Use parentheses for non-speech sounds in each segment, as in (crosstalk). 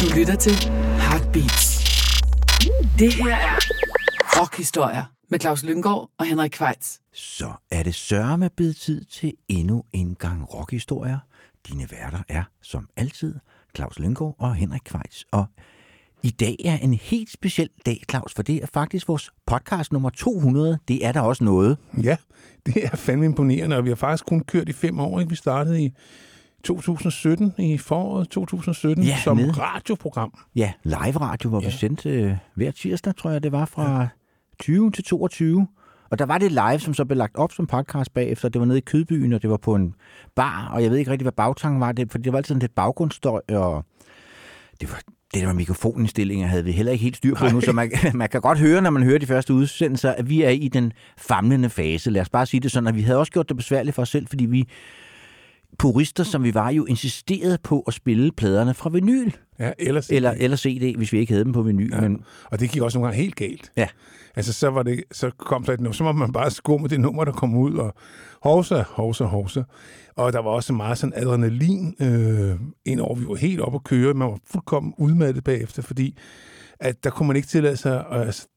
Du lytter til Heartbeats. Det her er Rockhistorier med Claus Lyngård og Henrik Kvejts. Så er det sørme blevet tid til endnu en gang rockhistorier. Dine værter er, som altid, Claus Lyngård og Henrik Kvejts. Og i dag er en helt speciel dag, Claus, for det er faktisk vores podcast nummer 200. Det er der også noget. Ja, det er fandme imponerende, og vi har faktisk kun kørt i fem år. Ikke? Vi startede i 2017, i foråret 2017, Ja, som nede. radioprogram. Ja, live radio, hvor ja. vi Ja. sendte øh, hver tirsdag, tror jeg, det var fra 20 til 22. Og der var det live, som så blev lagt op som podcast bagefter. Det var nede i Kødbyen, og det var på en bar, og jeg ved ikke rigtig, hvad bagtanken var, det, for det var altid sådan lidt baggrundsstøj, og det var det der mikrofonindstillinger, havde vi heller ikke helt styr på nu, så man, (laughs) man kan godt høre, når man hører de første udsendelser, at vi er i den famlende fase. Lad os bare sige det sådan, at vi havde også gjort det besværligt for os selv, fordi vi purister, som vi var, jo insisterede på at spille pladerne fra vinyl, Ja, ellers, eller, eller CD, hvis vi ikke havde dem på vinyl. Ja. Men Og det gik også nogle gange helt galt. Ja. Altså, så, var det, så kom der et nummer, så må man bare med det nummer, der kom ud, og hovsa, hovsa, hovsa. Og der var også meget sådan adrenalin øh, indover. Vi var helt oppe at køre. Man var fuldkommen udmattet bagefter, fordi at der kunne man ikke tillade sig... Altså,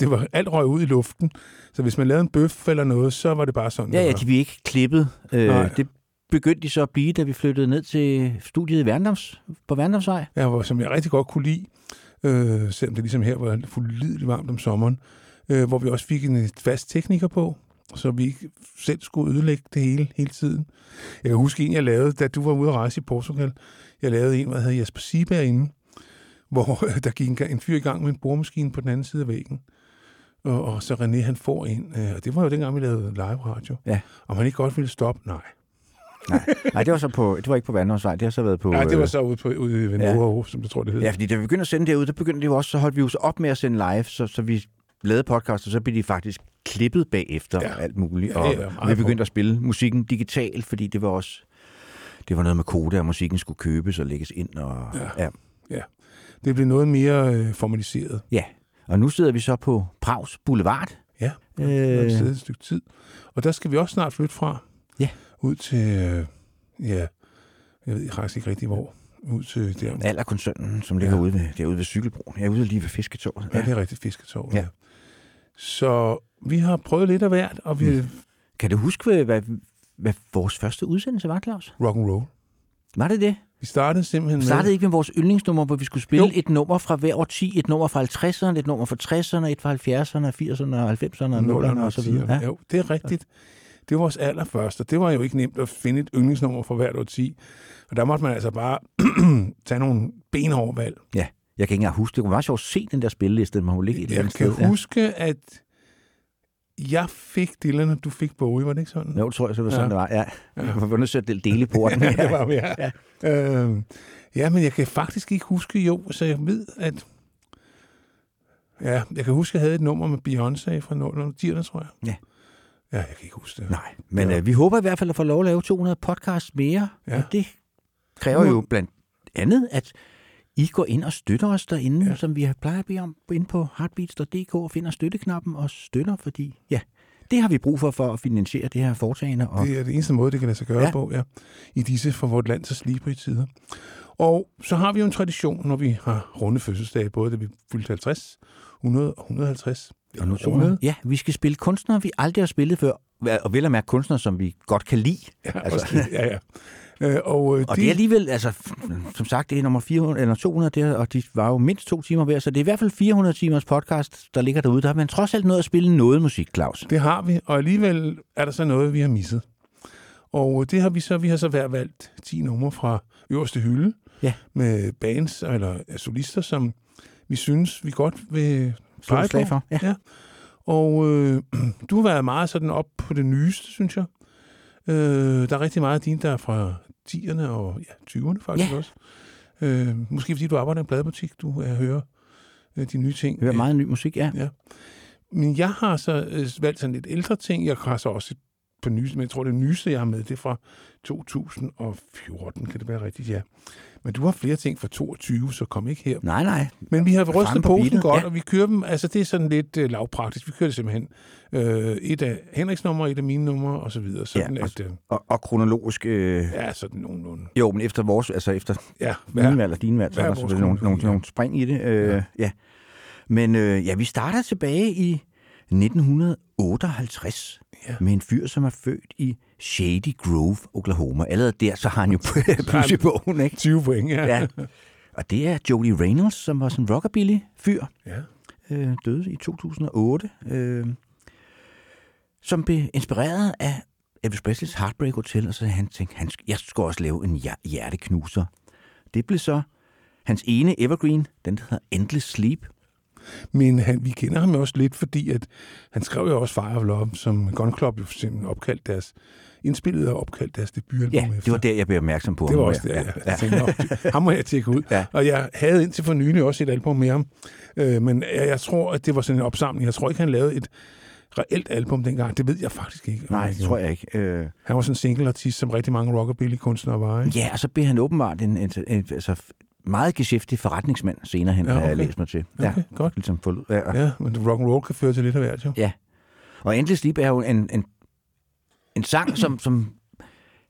det var alt røg ud i luften. Så hvis man lavede en bøf eller noget, så var det bare sådan. ja, ja, de blev ikke klippet. Øh, Nej. det begyndte de så at blive, da vi flyttede ned til studiet i Værndoms, på Værndomsvej. Ja, hvor, som jeg rigtig godt kunne lide, øh, selvom det ligesom her var fuldt varmt om sommeren, øh, hvor vi også fik en fast tekniker på, så vi ikke selv skulle ødelægge det hele, hele tiden. Jeg kan huske en, jeg lavede, da du var ude at rejse i Portugal. Jeg lavede en, der hed Jesper Sieberg inde, hvor (laughs) der gik en, en fyr i gang med en boremaskine på den anden side af væggen. Og, og så René, han får en, øh, og det var jo dengang, vi lavede live radio. Ja. Om han ikke godt ville stoppe, nej. Nej, nej det, var så på, det var ikke på Værndomsvej, det har så været på... Nej, det var øh, så ude, på, ude i Ja. Venova, som jeg tror, det hed. Ja, fordi da vi begyndte at sende derud, der begyndte det jo også, så holdt vi jo så op med at sende live, så, så vi lavede podcast, og så blev de faktisk klippet bagefter Ja. og alt muligt. Ja, Og, ja, meget og vi begyndte at spille musikken digitalt, fordi det var også det var noget med kode, og musikken skulle købes og lægges ind. Og, Ja. ja. Det blev noget mere øh, formaliseret. ja. Og nu sidder vi så på Prags Boulevard. Ja, Øh, øh. et sted et stykke tid. Og der skal vi også snart flytte fra. Ja. Ud til, øh, ja, jeg ved faktisk ikke rigtig hvor. Ud til der. Alderkoncernen, som ligger Ja. ude ved, derude ved Cykelbroen. Jeg er ude lige ved Fisketåret. Ja, det er rigtigt fisketår. Ja. Ja. Så vi har prøvet lidt af hvert, og vi mm. Kan du huske, hvad, hvad, vores første udsendelse var, Claus? rock and roll. Var det det? Vi startede simpelthen Vi startede med... ikke med vores yndlingsnummer, hvor vi skulle spille Jo. et nummer fra hver årti, et nummer fra 50'erne, et nummer fra 60'erne, et fra 70'erne, 80'erne, 90'erne, 0'erne og så videre. Ja. Jo, det er rigtigt. Det var vores allerførste. Det var jo ikke nemt at finde et yndlingsnummer for hvert årti. Og der måtte man altså bare (clears throat) tage nogle benhårde valg. Ja. Jeg kan ikke engang huske, det var meget sjovt at se den der spilleliste, den må ligge et Jeg kan sted. huske, at jeg fik Dylan, og du fik Bowie, var det ikke sådan? Ja. Jo, det tror jeg, så var sådan, Ja. det var. Ja. Jeg var nødt til at dele porten. (laughs) Ja, det var vi, ja. (laughs) Ja. Øhm, ja, men jeg kan faktisk ikke huske, jo, så jeg ved, at... Ja, jeg kan huske, at jeg havde et nummer med Beyoncé fra 0'erne, tror jeg. Ja. Ja, jeg kan ikke huske det. Nej, men Ja. øh, vi håber i hvert fald at få lov at lave 200 podcasts mere. Ja. Og det kræver jo blandt andet, at I går ind og støtter os derinde, ja. Som vi plejer at bede om, ind på heartbeats.dk og finder støtteknappen og støtter, fordi ja, det har vi brug for for at finansiere det her foretagende. Og, Det er det eneste måde, det kan lade sig gøre Ja. ja. på, ja. I disse for vort land så slibrige tider. Og så har vi jo en tradition, når vi har runde fødselsdage, både da vi fyldte 50, 100 og 150. og nu 200. med. Ja, vi skal spille kunstnere, vi aldrig har spillet før, og vel at mærke kunstnere, som vi godt kan lide. Ja, Altså. også, ja, ja. Øh, og, øh, Og det er alligevel, altså, som sagt, det er nummer 400, eller 200, der, og de var jo mindst to timer hver, så det er i hvert fald 400 timers podcast, der ligger derude. Der har man trods alt nået at spille noget musik, Claus. Det har vi, og alligevel er der så noget, vi har misset. Og det har vi så, vi har så hver valgt 10 numre fra øverste hylde, Ja. med bands eller solister, som vi synes, vi godt vil Slå slag for. Ja. Ja. Og øh, (clears throat) du har været meget sådan op på det nyeste, synes jeg. Øh, der er rigtig meget af dine, der er fra 10'erne og ja, 20'erne faktisk Ja. også. Øh, måske fordi du arbejder i en pladebutik, du er hører øh, de nye ting. Det er meget ny musik, ja. Ja. Men jeg har så øh, valgt sådan lidt ældre ting. Jeg har så også et på nyeste, men jeg tror, det nyeste, jeg har med, det er fra 2014, kan det være rigtigt, ja. Men du har flere ting fra 22, så kom ikke her. Nej, nej. Men vi har rystet posen godt, ja. og vi kører dem, altså det er sådan lidt øh, lavpraktisk. Vi kører det simpelthen øh, et af Henriks numre, et af mine numre, og så videre. Sådan Ja, at, øh, Og, og kronologisk... Øh, ja, sådan nogenlunde. jo, men efter vores... Altså efter Ja, mine ja. valg og dine valg, så Hver er der selvfølgelig nogle, nogle, ja. nogle spring i det. Øh, ja. ja. Men øh, ja, vi starter tilbage i 1958 Ja. med en fyr, som er født i Shady Grove, Oklahoma. Allerede der, så har han jo (laughs) plus i bogen, ikke? 20 point, ja. Ja. Og det er Jody Reynolds, som var sådan en rockabilly-fyr, ja. øh, døde i 2008, øh, som blev inspireret af Elvis Presleys Heartbreak Hotel, og så han tænkte, han, jeg skal også lave en hjer- hjerteknuser. Det blev så hans ene evergreen, den der hedder Endless Sleep. Men han, vi kender ham også lidt, fordi at han skrev jo også Fire of Love, som Gun Club jo for eksempel opkaldt deres, indspillet og opkaldt deres debutalbum Ja, efter. det var der, jeg blev opmærksom på Det var også det, ja, jeg, ja. tænkte, "Nå, ham må jeg tjekke ud. Ja. Og jeg havde indtil for nylig også et album med ham, øh, men jeg, jeg tror, at det var sådan en opsamling. Jeg tror ikke, han lavede et reelt album dengang. Det ved jeg faktisk ikke. Nej, det tror jeg ikke. Øh, Han var sådan en single-artist, som rigtig mange rockabilly-kunstnere var, ikke? ja, og så blev han åbenbart en, en, en altså, meget geschæftig forretningsmand senere hen, Ja, ja, okay. har jeg læst mig til. Okay, godt. Ligesom for, ja, Ja, men rock and roll kan føre til lidt af hvert, jo. Ja. Og Endless Sleep er jo en, en, en sang, som, som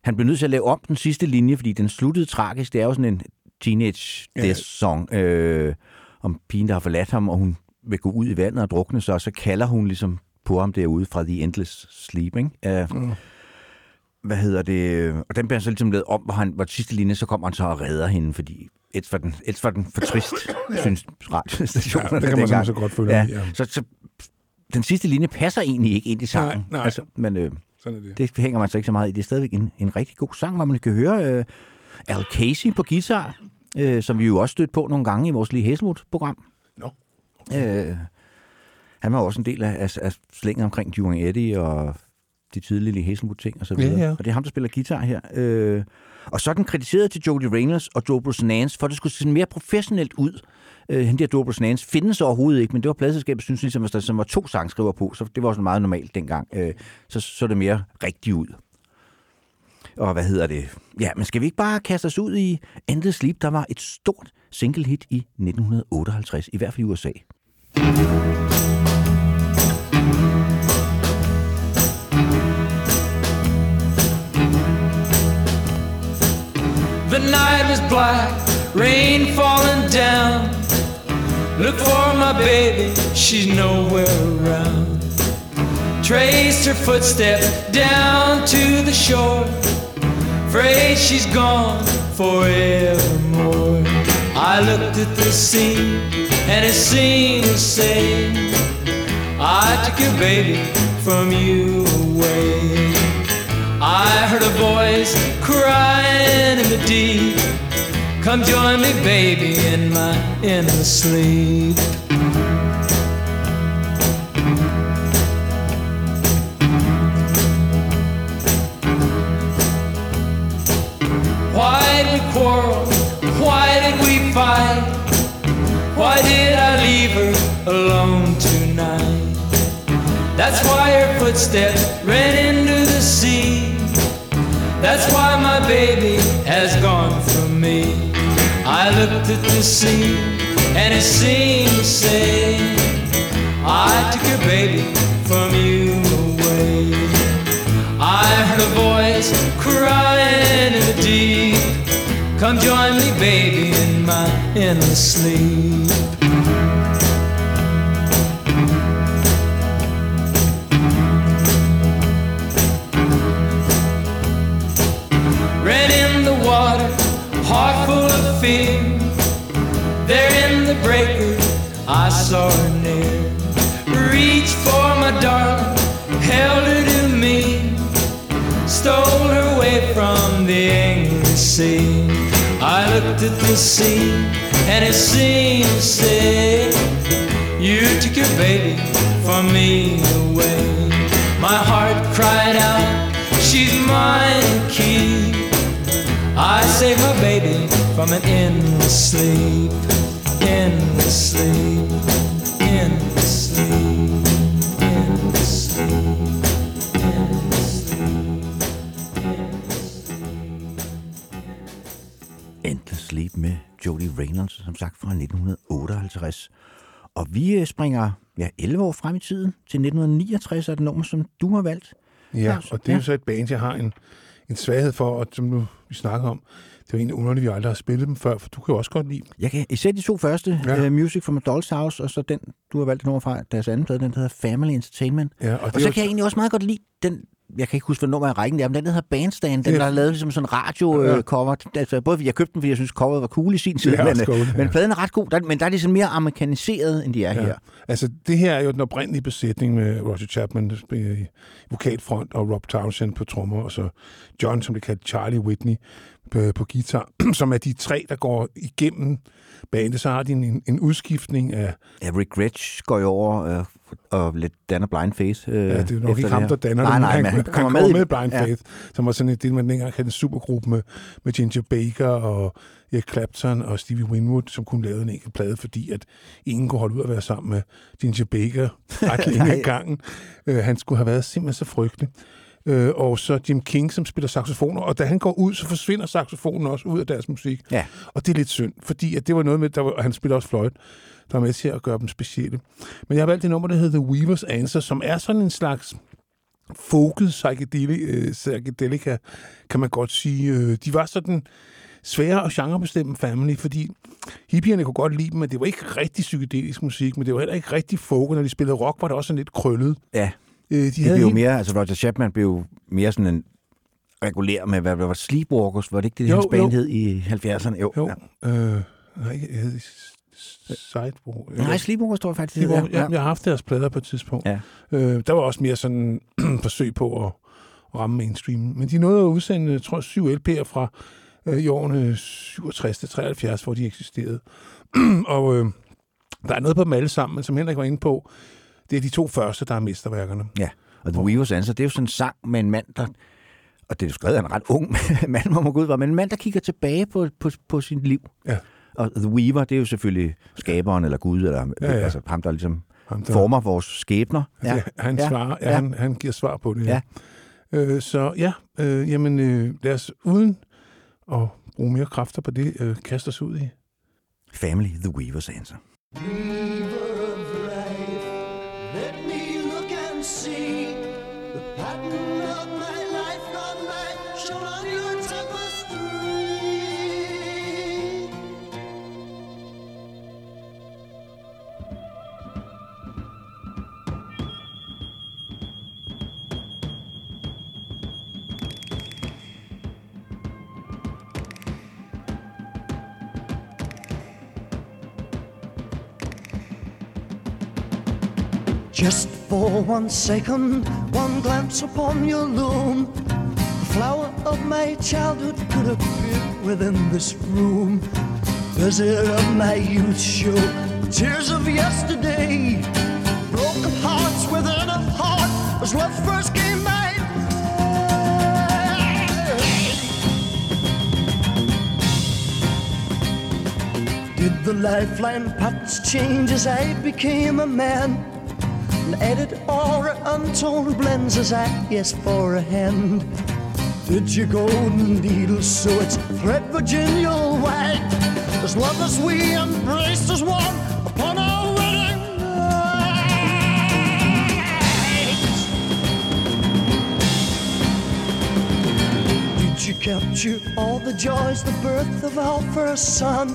han blev nødt til at lave om den sidste linje, fordi den sluttede tragisk. Det er jo sådan en teenage Ja. death song øh, om pigen, der har forladt ham, og hun vil gå ud i vandet og drukne sig, og så kalder hun ligesom på ham derude fra The Endless Sleep. Ikke? Uh, Mm. hvad hedder det? Og den bliver så ligesom lavet om, hvor, han, hvor sidste linje, så kommer han så og redder hende, fordi ellers var den, ellers var den for trist, synes radiostationen. Ja, det kan man sådan så godt følge ja, i, ja. Så, så den sidste linje passer egentlig ikke ind i sangen. Nej, nej. Altså, men øh, Sådan er det. det hænger man så ikke så meget i. Det er stadigvæk en, en rigtig god sang, hvor man kan høre øh, Al Casey på guitar, øh, som vi jo også stødt på nogle gange i vores Lige Hazelwood-program. Nå. Øh, han var også en del af, af, af slænget omkring Duane Eddy og de tidlige Lee Hazelwood-ting og så videre. Ja, ja. Og det er ham, der spiller guitar her. Øh, og så er den til Jody Reynolds og Joe Nance, for at det skulle se mere professionelt ud. Øh, hende der Joe Nance findes overhovedet ikke, men det var pladselskabet, synes ligesom, at der som var to sangskriver på, så det var sådan meget normalt dengang. Øh, så så det mere rigtigt ud. Og hvad hedder det? Ja, men skal vi ikke bare kaste os ud i Endless Sleep, der var et stort single hit i 1958, i hvert fald i USA. The night was black, rain falling down. Look for my baby, she's nowhere around. Traced her footsteps down to the shore. Afraid she's gone forevermore. I looked at the sea and it seemed the same. I took your baby from you away. I heard a voice crying in the deep. Come join me, baby, in my endless sleep. Why did we quarrel? Why did we fight? Why did I leave her alone tonight? That's why her footsteps ran into the sea. That's why my baby has gone from me. I looked at the sea and it seemed to say, I took your baby from you away. I heard a voice crying in the deep. Come join me, baby, in my endless sleep. Water, heart full of fear. There in the breaker, I saw her near. Reached for my darling, held her to me. Stole her away from the angry sea. I looked at the sea, and it seemed to say, You took your baby from me away. My heart cried out, She's mine keep. save my baby from an endless sleep, endless sleep, endless sleep, endless sleep. Endless sleep, endless sleep. Endless sleep med Jody Reynolds, som sagt fra 1958. Og vi øh, springer ja, 11 år frem i tiden til 1969 er det nummer, som du har valgt. Ja, og det er jo så et band, jeg har en en svaghed for, og som nu vi snakker om, det er jo egentlig underligt, at vi aldrig har spillet dem før, for du kan jo også godt lide dem. Jeg kan især de to første, Ja. uh, Music from a Doll's House, og så den, du har valgt nummer fra deres anden plade, den der hedder Family Entertainment. Ja, og Og, så jo kan jeg egentlig også meget godt lide den, jeg kan ikke huske, hvad nummer af rækken er, men den der hedder Bandstand, den er- der har lavet ligesom sådan en radio-cover. Altså, både fordi jeg købte den, fordi jeg synes, coveret var cool i sin tid, er men, øh, cool, ja. men pladen er ret god, der, men der er de sådan mere amerikaniseret, end de er ja. her. Altså, det her er jo den oprindelige besætning med Roger Chapman spiller i vokalfront, og Rob Townsend på trommer, og så John, som det kaldt Charlie Whitney, på, på guitar, (clears throat) som er de tre, der går igennem bandet. Så har de en, en udskiftning af... Ja, Rick Gretsch går jo over øh, og lidt danner Blind Faith. Øh, Ja, det er jo nok ikke ham, der danner nej, nej, han, men han, han kommer med, med, i- Blind ja. Faith, som var sådan et, det, man dengang kaldte en supergruppe med, med Ginger Baker og Eric Clapton og Stevie Winwood, som kunne lave en enkelt plade, fordi at ingen kunne holde ud at være sammen med Ginger Baker (laughs) ret længe ad gangen. Uh, han skulle have været simpelthen så frygtelig. Uh, og så Jim King, som spiller saxofoner, og da han går ud, så forsvinder saxofonen også ud af deres musik. Ja. Og det er lidt synd, fordi at det var noget med, der var, han spiller også fløjt, der var med til at gøre dem specielle. Men jeg har valgt det nummer, der hedder The Weaver's Answer, som er sådan en slags folket psychedelic, øh, psychedelica, kan man godt sige. Øh, de var sådan svære at genrebestemme family, fordi hippierne kunne godt lide dem, men det var ikke rigtig psykedelisk musik, men det var heller ikke rigtig folk. Når de spillede rock, var det også sådan lidt krøllet. Ja, Øh, de det havde blev helt- mere, altså Roger Chapman blev jo mere sådan en regulær med, hvad hvad var det, Sleepwalkers, var det ikke det, Jo, hans band hed i 70'erne? Jo. Jo, Ja. øh, nej, jeg hed Sidewalk. Nej, tror jeg faktisk, var, hedder. ja. Jeg har haft deres plader på et tidspunkt. Ja. Øh, der var også mere sådan (clears throat) forsøg på at, ramme mainstream. Men de nåede at udsende, jeg tror syv LP'er fra øh, i årene 67 til 73, hvor de eksisterede. (clears throat) og øh, der er noget på dem alle sammen, men som Henrik var inde på, det er de to første, der er mesterværkerne. Ja, og The Weaver's Answer, det er jo sådan en sang med en mand, der... Og det er jo skrevet af en ret ung (laughs) mand, må man gå ud fra, men en mand, der kigger tilbage på, på, på sit liv. Ja. Og The Weaver, det er jo selvfølgelig skaberen eller Gud, eller Ja, ja. altså ham, der ligesom Ham, der, former vores skæbner. ja. han, Ja. svarer, ja, Ja. Han, han giver svar på det. Ja. Øh, så ja, øh, jamen øh, lad os uden at bruge mere kræfter på det, øh, kaste os ud i. Family, The Weaver's Answer. Weaver of life, Just for one second, one glance upon your loom. The flower of my childhood could appear within this room. Visit of my youth show, tears of yesterday. Broken hearts within a heart as love first came my. Did the lifeline patterns change as I became a man? And added or untold blends as I asked for a hand. Did your golden needle sew its thread Virginia white? As long as we embraced as one upon our wedding night. Did you capture all the joys, the birth of our first son?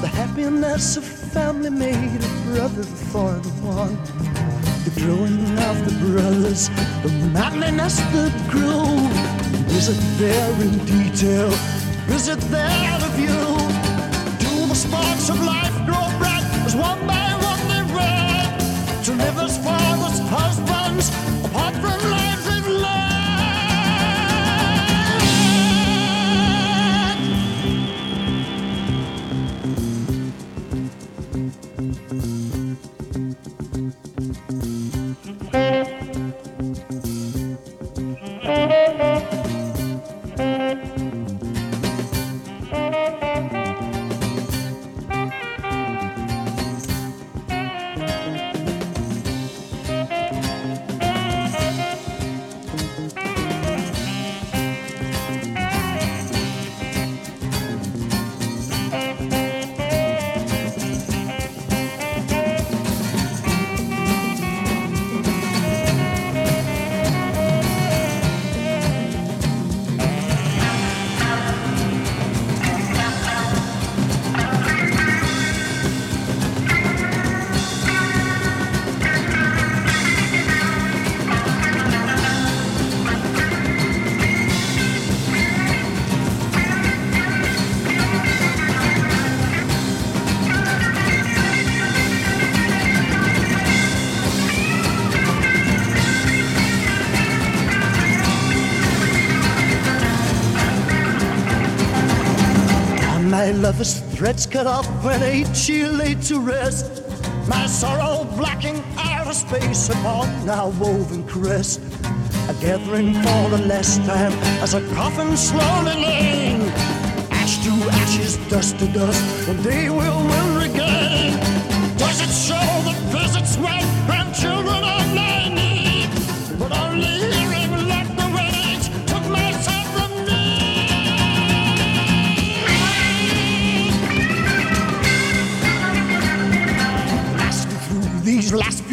The happiness of family made a brother for the one. The growing of the brothers, the manliness that grew. Is it there in detail? Is it there of you? Threads cut off when eight she laid to rest. My sorrow blocking outer space upon now woven crest. A gathering for the last time as a coffin slowly laying. Ash to ashes, dust to dust, one day we'll win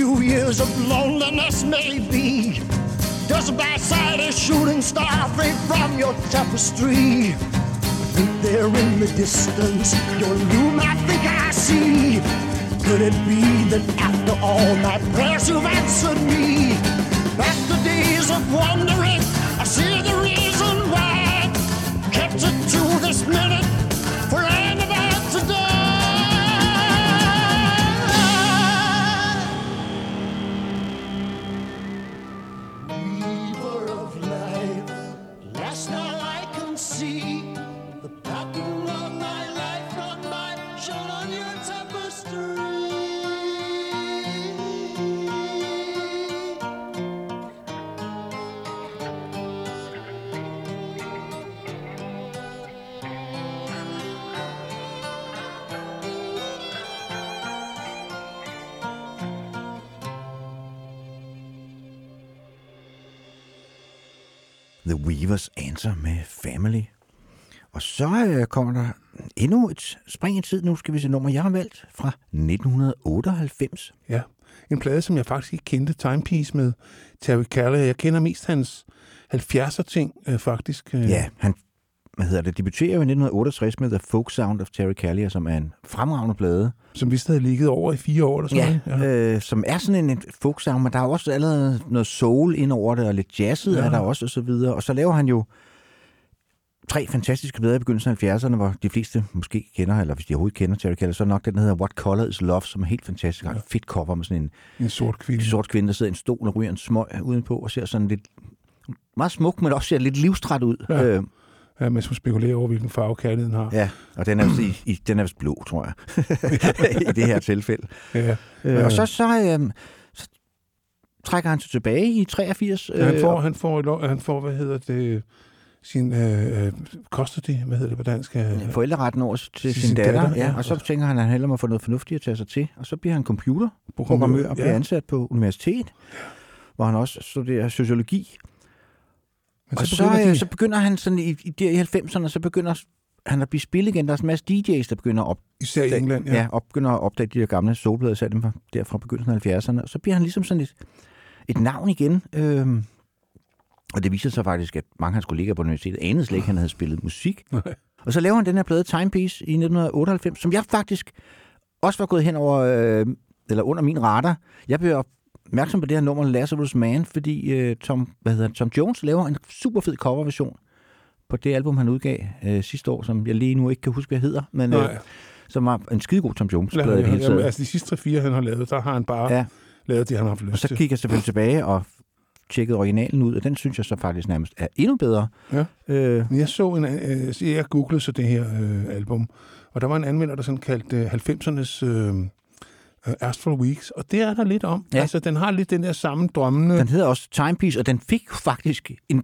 few years of loneliness maybe does by sight a shooting star fade from your tapestry. Think there in the distance your loom I think I see. Could it be that after all my prayers you've answered me? After days of wondering Answer med Family. Og så øh, kommer der endnu et spring i tid. Nu skal vi se nummer, jeg har valgt fra 1998. Ja, en plade, som jeg faktisk ikke kendte, Timepiece med Terry Callier. Jeg kender mest hans 70'er ting, øh, faktisk. Øh, Ja, han hvad hedder det, debuterer jo i 1968 med The Folk Sound of Terry Callier, som er en fremragende plade. Som vist havde ligget over i fire år eller sådan Ja, noget. Øh, som er sådan en, en folk sound, men der er også allerede noget soul ind over det, og lidt jazzet ja. Ja. er der også, og så videre. Og så laver han jo tre fantastiske plader i begyndelsen af 70'erne, hvor de fleste måske kender, eller hvis de overhovedet kender Terry Callier, så er nok den, der hedder What Color is Love, som er helt fantastisk. Ja. Fedt cover med sådan en En sort kvinde. sort kvinde, der sidder i en stol og ryger en smøg udenpå, og ser sådan lidt meget smuk, men også ser lidt livstræt ud. Ja. Øh, Ja, mens hun spekulerer over, hvilken farve kærligheden har. ja og den er, i, (clears throat) i, den er blå, tror jeg, (laughs) i det her tilfælde. Ja. Øh, og så, så, øh, så trækker han sig tilbage i 83. Ja, han, øh, får, han, får, han får, hvad hedder det, sin øh, øh, custody, hvad hedder det på dansk? Øh, forældreretten over til Til sin, sin datter, datter, ja, ja. og så tænker han, at han hellere må få noget fornuftigt at tage sig til, og så bliver han computerprogrammør og bliver ja. ansat på universitet, hvor han også studerer sociologi. Men Og så, begynder så, de- øh, så begynder han sådan i, i, der i 90'erne, så begynder han at blive spillet igen. Der er en masse DJ's, der begynder at op, Især i England, ja. ja. Op, begynder at opdage de der gamle solplader, især dem der fra begyndelsen af 70'erne. Og så bliver han ligesom sådan et, et navn igen. Øhm, og det viser sig faktisk, at mange af hans kolleger på universitetet anede slet ikke, at han havde spillet musik. (laughs) Nej. Og så laver han den her plade Timepiece i 1998, som jeg faktisk også var gået hen over, øh, eller under min radar. Jeg blev opmærksom på det her nummer Lazarus Man, fordi øh, Tom, hvad hedder Tom Jones laver en super fed coverversion på det album, han udgav øh, sidste år, som jeg lige nu ikke kan huske, hvad hedder, men øh, Nej, som var en skidegod Tom Jones lad, plade det hele jamen, altså de sidste 3-4, han har lavet, der har han bare Ja. ja. lavet det, han har haft Og lyst så til. gik jeg selvfølgelig tilbage og tjekkede originalen ud, og den synes jeg så faktisk nærmest er endnu bedre. Ja. Øh, Jeg så en, øh, så jeg googlede så det her øh, album, og der var en anmelder, der sådan kaldte øh, 90'ernes øh, øh, Astral Weeks, og det er der lidt om. Ja. Altså, den har lidt den der samme drømmende... den hedder også Timepiece, og den fik faktisk en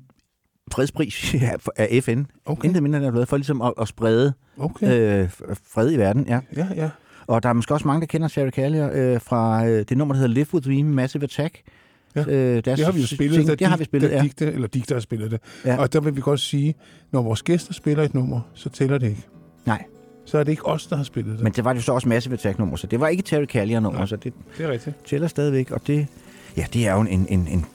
fredspris (laughs) af FN. Okay, Intet mindre end jeg for ligesom at, at sprede okay. øh, fred i verden. Ja. Ja, ja. Og der er måske også mange, der kender Sarah Callier øh, fra øh, det nummer, der hedder Live With Me, Massive Attack. Ja. Øh, Det har vi jo spillet. da det har vi spillet, ja. Digte, eller Digte har spillet det. Ja. Og der vil vi godt sige, når vores gæster spiller et nummer, så tæller det ikke. Så er det ikke os, der har spillet det. Men det var jo så også Massive Attack nummer, så det var ikke Terry Callier nummer, Nej. så det det er rigtigt. tæller stadigvæk. Og det, ja, det er jo en, en, en,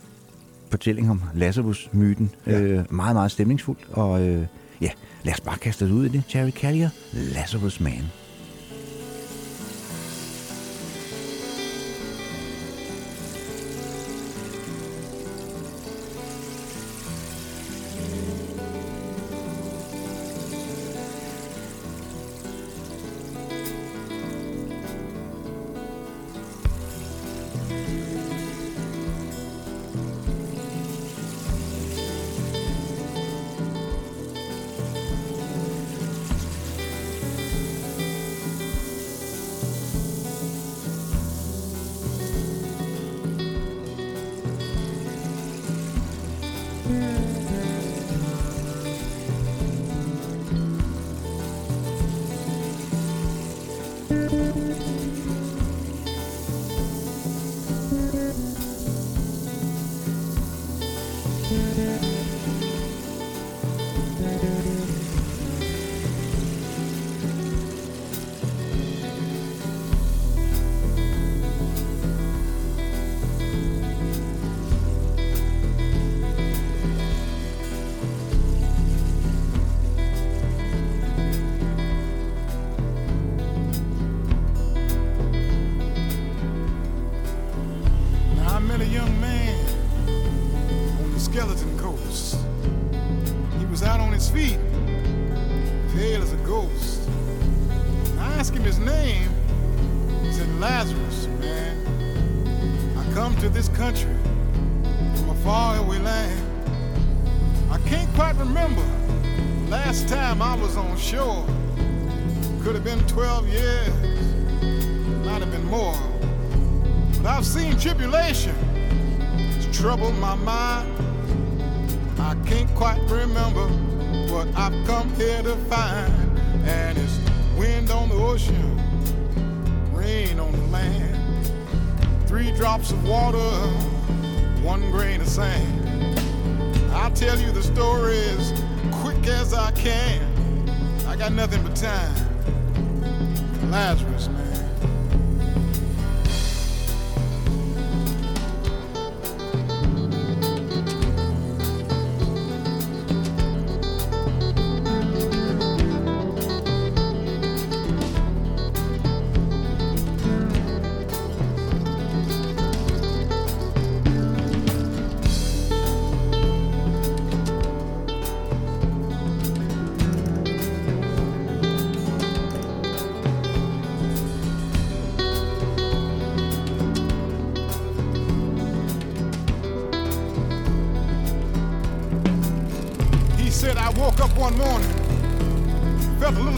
fortælling om Lazarus-myten. Ja. Ja. Øh, meget, meget stemningsfuldt. Og øh, ja, lad os bare kaste os ud i det. Terry Callier, Lazarus Man.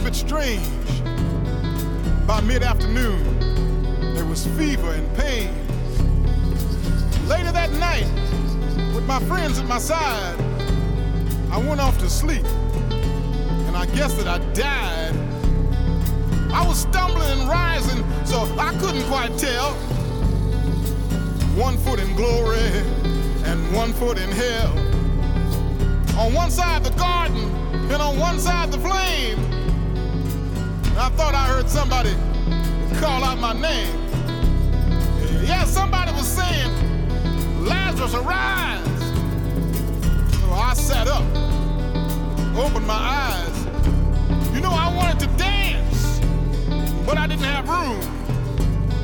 Bit strange. By mid afternoon, there was fever and pain. Later that night, with my friends at my side, I went off to sleep. And I guess that I died. I was stumbling and rising, so I couldn't quite tell. One foot in glory and one foot in hell. On one side the garden, and on one side the flame. Heard somebody call out my name. Yeah, somebody was saying, Lazarus, arise. So I sat up, opened my eyes. You know, I wanted to dance, but I didn't have room.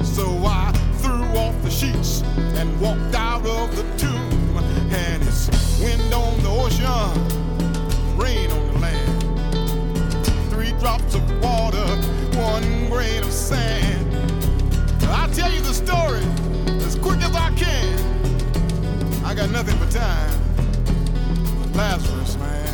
So I threw off the sheets and walked out of the tomb. And it's wind on the ocean, rain on the land. Three drops of water, grain of sand. I'll tell you the story as quick as I can. I got nothing but time. Lazarus, man.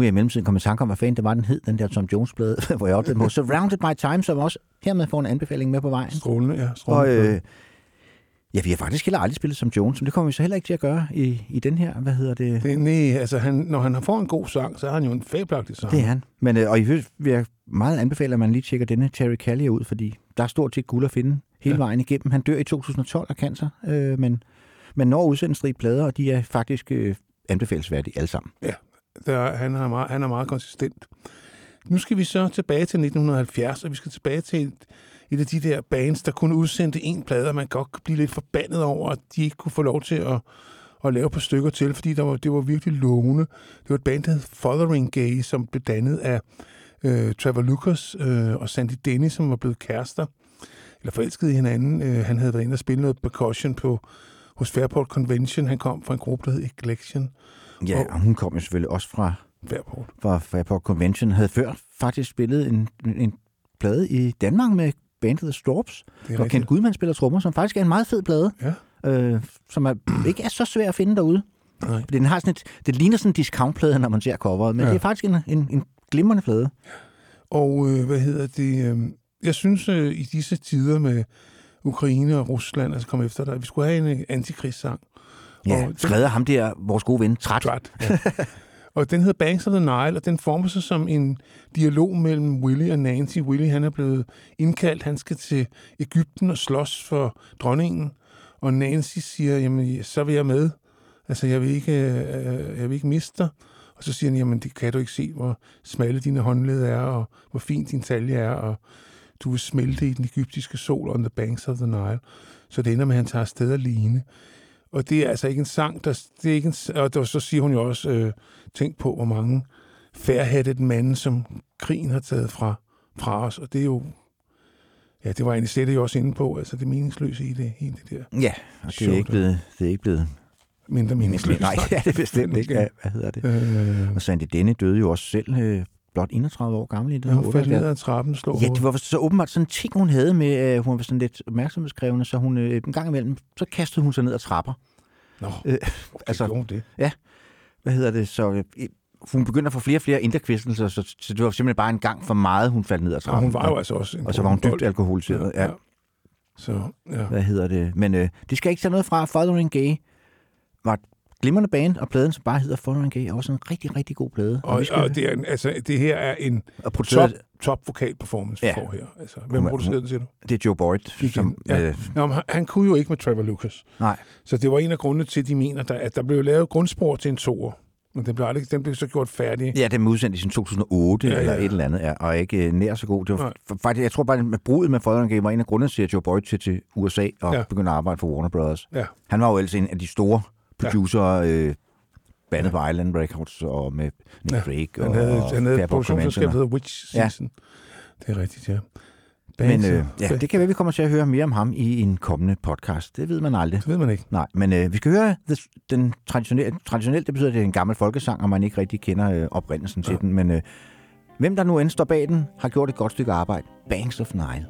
Nu er jeg i mellemtiden kommet i tanke om, hvad fanden det var, den hed, den der Tom Jones-blade, (laughs) hvor jeg opdagede på Surrounded by Time, som også hermed får en anbefaling med på vejen. Strålende, ja. Og Strålende. øh, ja, vi har faktisk heller aldrig spillet som Jones, men det kommer vi så heller ikke til at gøre i, i den her, hvad hedder det? det, nej, altså han, når han får en god sang, så er han jo en fabelagtig sang. Det er han. Men, øh, og i øvrigt vil jeg meget anbefale, at man lige tjekker denne Terry Kelly ud, fordi der er stort set guld at finde hele Ja. vejen igennem. Han dør i 2012 af cancer, øh, men man når udsendt plader, og de er faktisk øh, anbefalesværdige alle sammen. Der, han, er meget, han er meget konsistent. Nu skal vi så tilbage til 1970, og vi skal tilbage til et, et af de der bands, der kun udsendte en plade, og man kan kunne blive lidt forbandet over, at de ikke kunne få lov til at, at lave på stykker til, fordi der var, det var virkelig lovende. Det var et band, der hed Fothering Gay, som blev dannet af øh, Trevor Lucas øh, og Sandy Denny, som var blevet kærester, eller forelskede i hinanden. Øh, han havde været inde og spille noget percussion på, hos Fairport Convention. Han kom fra en gruppe, der hed Eclection. Ja, Og- og hun kom jo selvfølgelig også fra, Fairport. fra Fairport Convention, havde før faktisk spillet en, en plade i Danmark med bandet The Storps, hvor Kent Gudman spiller trommer, som faktisk er en meget fed plade, Ja. øh, som er, ikke er så svær at finde derude. Nej. Den har sådan et, det ligner sådan en discountplade, når man ser coveret, men Ja. det er faktisk en, en, en glimrende plade. Og øh, hvad hedder det? Øh, jeg synes, øh, i disse tider med Ukraine og Rusland, altså kom efter dig, vi skulle have en øh, antikrigssang. Ja, Og skrevet af ham der, vores gode ven, Træt. Træt. Ja. (laughs) og den hedder Banks of the Nile, og den former sig som en dialog mellem Willy og Nancy. Willy, han er blevet indkaldt, han skal til Ægypten og slås for dronningen. Og Nancy siger, jamen, så vil jeg med. Altså, jeg vil ikke, øh, jeg vil ikke miste dig. Og så siger han, jamen, det kan du ikke se, hvor smalle dine håndled er, og hvor fin din talje er, og du vil smelte i den egyptiske sol on the banks of the Nile. Så det ender med, at han tager afsted alene. Og det er altså ikke en sang, der, det er ikke en, og der, så siger hun jo også, øh, tænk på, hvor mange færhattet mænd, som krigen har taget fra, fra os. Og det er jo, ja, det var egentlig slet jo også inde på, altså det meningsløse i det, hele det der Ja, og det er ikke blevet, det er ikke blevet mindre meningsløse. Nej, (laughs) ja, det er bestemt ikke. Ja, hvad hedder det? Øh, Og Sandy Denny døde jo også selv øh, blot 31 år gammel i det. ja, hun faldt ned ad trappen, slår Ja, det var så åbenbart sådan en ting, hun havde med, at hun var sådan lidt opmærksomhedskrævende, så hun øh, en gang imellem, så kastede hun sig ned ad trapper. Nå, Øh, (laughs) altså- gjorde det. Hvad hedder det? Så øh, hun begyndte at få flere og flere indekvistelser, så, så det var simpelthen bare en gang for meget, hun faldt ned ad Og trappen. hun var jo altså også en og så var hun dybt alkoholiseret. Ja, ja. Så, ja. Hvad hedder det? Men øh, det skal ikke tage noget fra. Following Gay var et glimrende band, og pladen, som bare hedder Following Gay, er også en rigtig, rigtig god plade. Og, vi skal, og det, er en, altså, det her er en og top, produceret, top vokal performance, vi Ja. får her. Altså, hvem producerede den, siger du? det er Joe Boyd, som... Ja. Øh, Nå, han, han kunne jo ikke med Trevor Lucas. nej, Så det var en af grundene til, at de mener, der, at der blev lavet grundspor til en toer. Men den blev, aldrig, den blev så gjort færdig. Ja, den blev udsendt i sin 2008 Ja, ja, ja, eller et eller andet, ja, og ikke øh, nær så god. Det var Nej. faktisk, jeg tror bare, at brudet med Following Game var en af grundene til, at Joe Boyd til, til USA og Ja. ja. begyndte at arbejde for Warner Brothers. Ja. Han var jo ellers en af de store producer, øh, bandet på Island Records og med Nick Ja, Drake Han havde, og han havde et produktionsselskab, der hedder Witch Ja. Season. Det er rigtigt, ja. Men Bands, øh, ja, det kan være, vi kommer til at høre mere om ham i en kommende podcast. Det ved man aldrig. det ved man ikke. Nej, men øh, vi skal høre the, den traditionelle, traditionelt, det betyder, at det er en gammel folkesang, og man ikke rigtig kender øh, oprindelsen til Ja. den. Men øh, hvem der nu end står bag den, har gjort et godt stykke arbejde. Banks of Nile.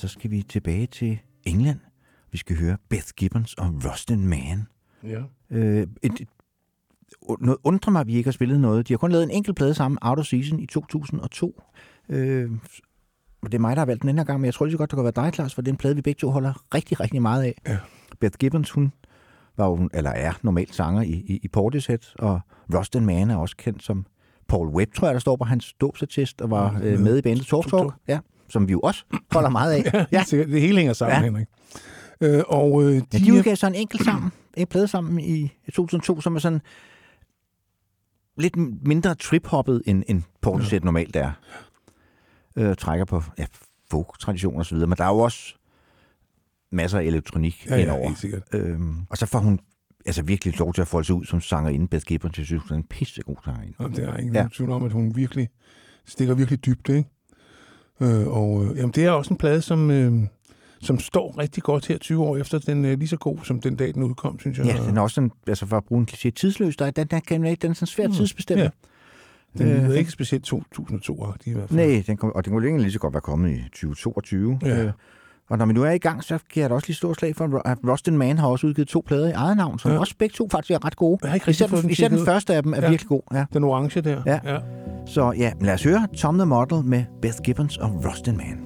Så skal vi tilbage til England. Vi skal høre Beth Gibbons og Rustin Man. Ja. Øh, et, et, noget undrer mig, at vi ikke har spillet noget. De har kun lavet en enkelt plade sammen, Out of Season, i 2002. Øh, det er mig, der har valgt den her gang, men jeg tror lige så godt, det kan være dig, Claus, for det er en plade, vi begge to holder rigtig, rigtig meget af. Ja. Beth Gibbons, hun var jo, eller er normalt sanger i, i, i Portishead, og Rustin Man er også kendt som Paul Webb, tror jeg, der står på hans dåbsattest, og var øh, med i bandet Talk Talk, ja, som vi jo også holder meget af. (laughs) Ja, ja. Sikkert. det hele hænger sammen, Ja. ja. Henrik. Øh, og øh, de, Ja, de udgav så en enkelt sammen, en plade sammen i 2002, som er sådan lidt mindre trip-hoppet, end, end Portishead normalt er. Øh, trækker på ja, folk-tradition og så videre, men der er jo også masser af elektronik ja, ja, indover. sikkert. Øhm, og så får hun altså virkelig lov til at folde sig ud som sangerinde. Beth Gibbons, jeg synes, hun er en pissegod sangerinde. Jamen, det er ingen Ja. ja. tvivl om, at hun virkelig stikker virkelig dybt, ikke? Øh, og øh, jamen, det er også en plade, som, øh, som står rigtig godt her 20 år efter. Den er lige så god, som den dag, den udkom, synes jeg. Ja, den er også sådan, altså for at bruge en kliché, tidsløs. Der, er- den, den, kan, den er sådan svært Mm, tidsbestemt. ja. Den lyder Øh, ikke specielt 2002-agtig i hvert fald. Nej, den kom, og den kunne ikke lige så godt være kommet i 2022. Ja. Øh, og når vi nu er i gang, så kan jeg da også lige stå slag for, at Rustin Man har også udgivet to plader i eget navn, som Ja. også begge to faktisk er ret gode. Jeg har ikke Især, den, især den første af dem er ja. virkelig god. Ja. Den orange der. Ja. ja. Så ja, lad os høre Tom the Model med Beth Gibbons og Rustin Man.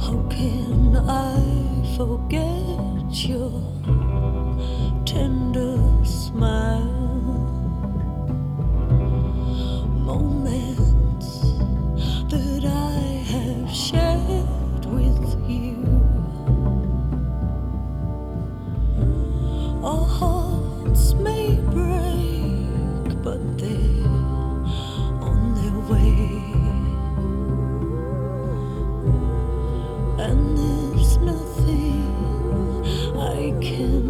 How can I forget your tender smile? Moments that I have shared Our hearts may break, but they're on their way. and there's nothing I can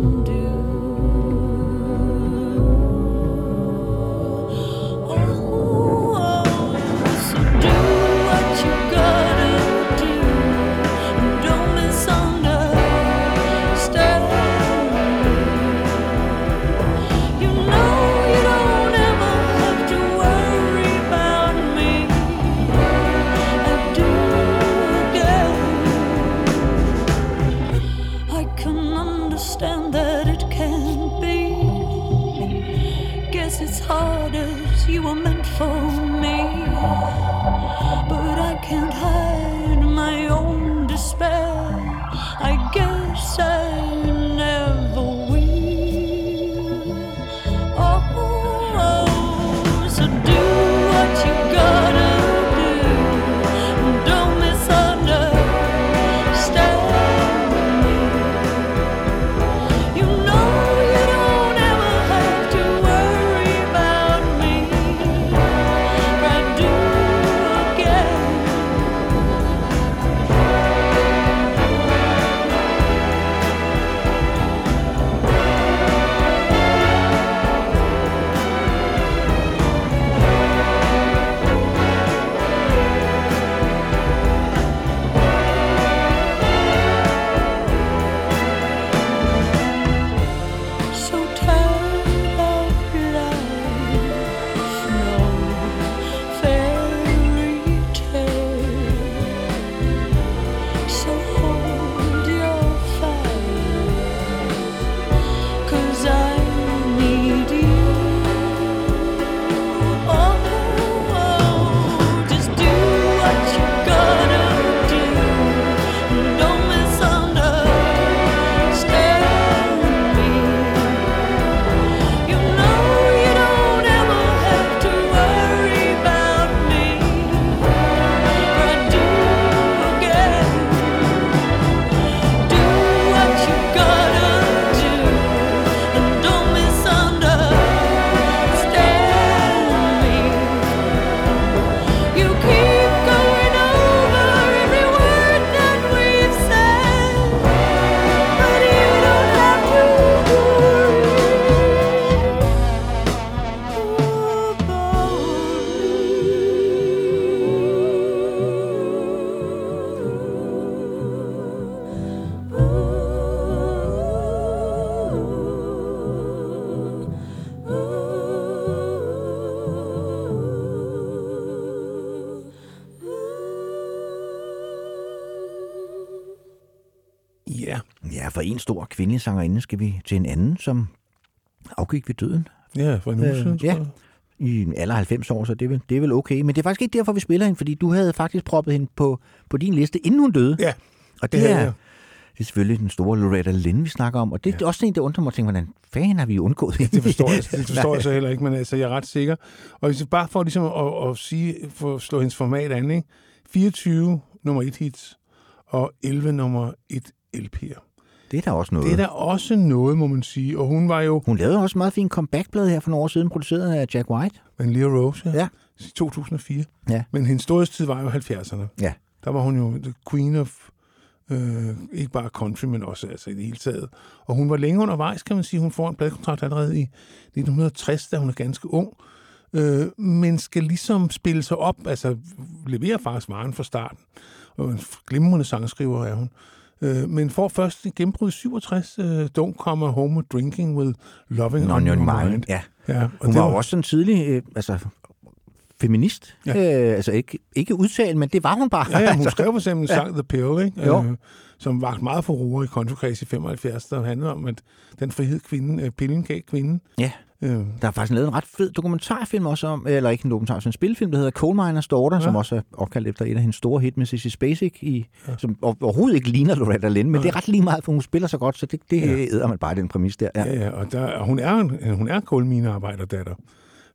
en stor kvindelig sangerinde skal vi til en anden, som afgik ved døden Ja, for en uge Øh, siden, ja. i en alder af 90 år, så det er, vel, det er vel okay. Men det er faktisk ikke derfor, vi spiller hende, fordi du havde faktisk proppet hende på, på din liste, inden hun døde. Ja, og det det, er, jeg. det er selvfølgelig den store Loretta Lynn, vi snakker om. Og det er ja. også sådan en, der undrer mig at tænke, hvordan fanden har vi undgået hende? Det forstår jeg, (laughs) det forstår jeg så heller ikke, men altså, jeg er ret sikker. Og hvis bare for ligesom at, at sige, for at slå hendes format an, ikke? 24 nummer 1 hits og 11 nummer 1 LP'er. Det er da også noget. Det er da også noget, må man sige. Og hun var jo Hun lavede også meget fin comeback-blad her for nogle år siden, produceret af Jack White. en Leo Rose, Ja. i 2004. Ja. Men hendes storhedstid var jo 70'erne. Ja. Der var hun jo the queen of, øh, ikke bare country, men også altså i det hele taget. Og hun var længe undervejs, kan man sige. Hun får en pladekontrakt allerede i 1960, da hun er ganske ung. Øh, men skal ligesom spille sig op, altså leverer faktisk varen fra starten. Og en glimrende sangskriver er hun. Øh, men får først et gennembrud i 67, øh, Don't Come Home Drinking with Loving On Your Mind. Ja. Ja, og Hun det var var- også sådan tidlig, øh, altså feminist. Ja. Øh, altså ikke, ikke udtalt, men det var hun bare. Ja, ja, hun skrev for eksempel en (laughs) sang, The Pill, ikke? Jo. Øh, som vagt meget for i countrykreds i 75, der handlede om, at den frihed, kvinden, øh, pillen gav kvinden. ja. Øh, Der er faktisk lavet en ret fed dokumentarfilm også om, eller ikke en dokumentar, men en spilfilm, der hedder Coal Miners Daughter, ja. som også er opkaldt efter et af hendes store hit med Sissy Spacek, i, ja. som over- overhovedet ikke ligner Loretta Lynn, men det er ret lige meget, for hun spiller så godt, så det, det ja. æder man bare den præmis der. Ja. ja, ja, og, der, hun er en, hun er kulminearbejderdatter.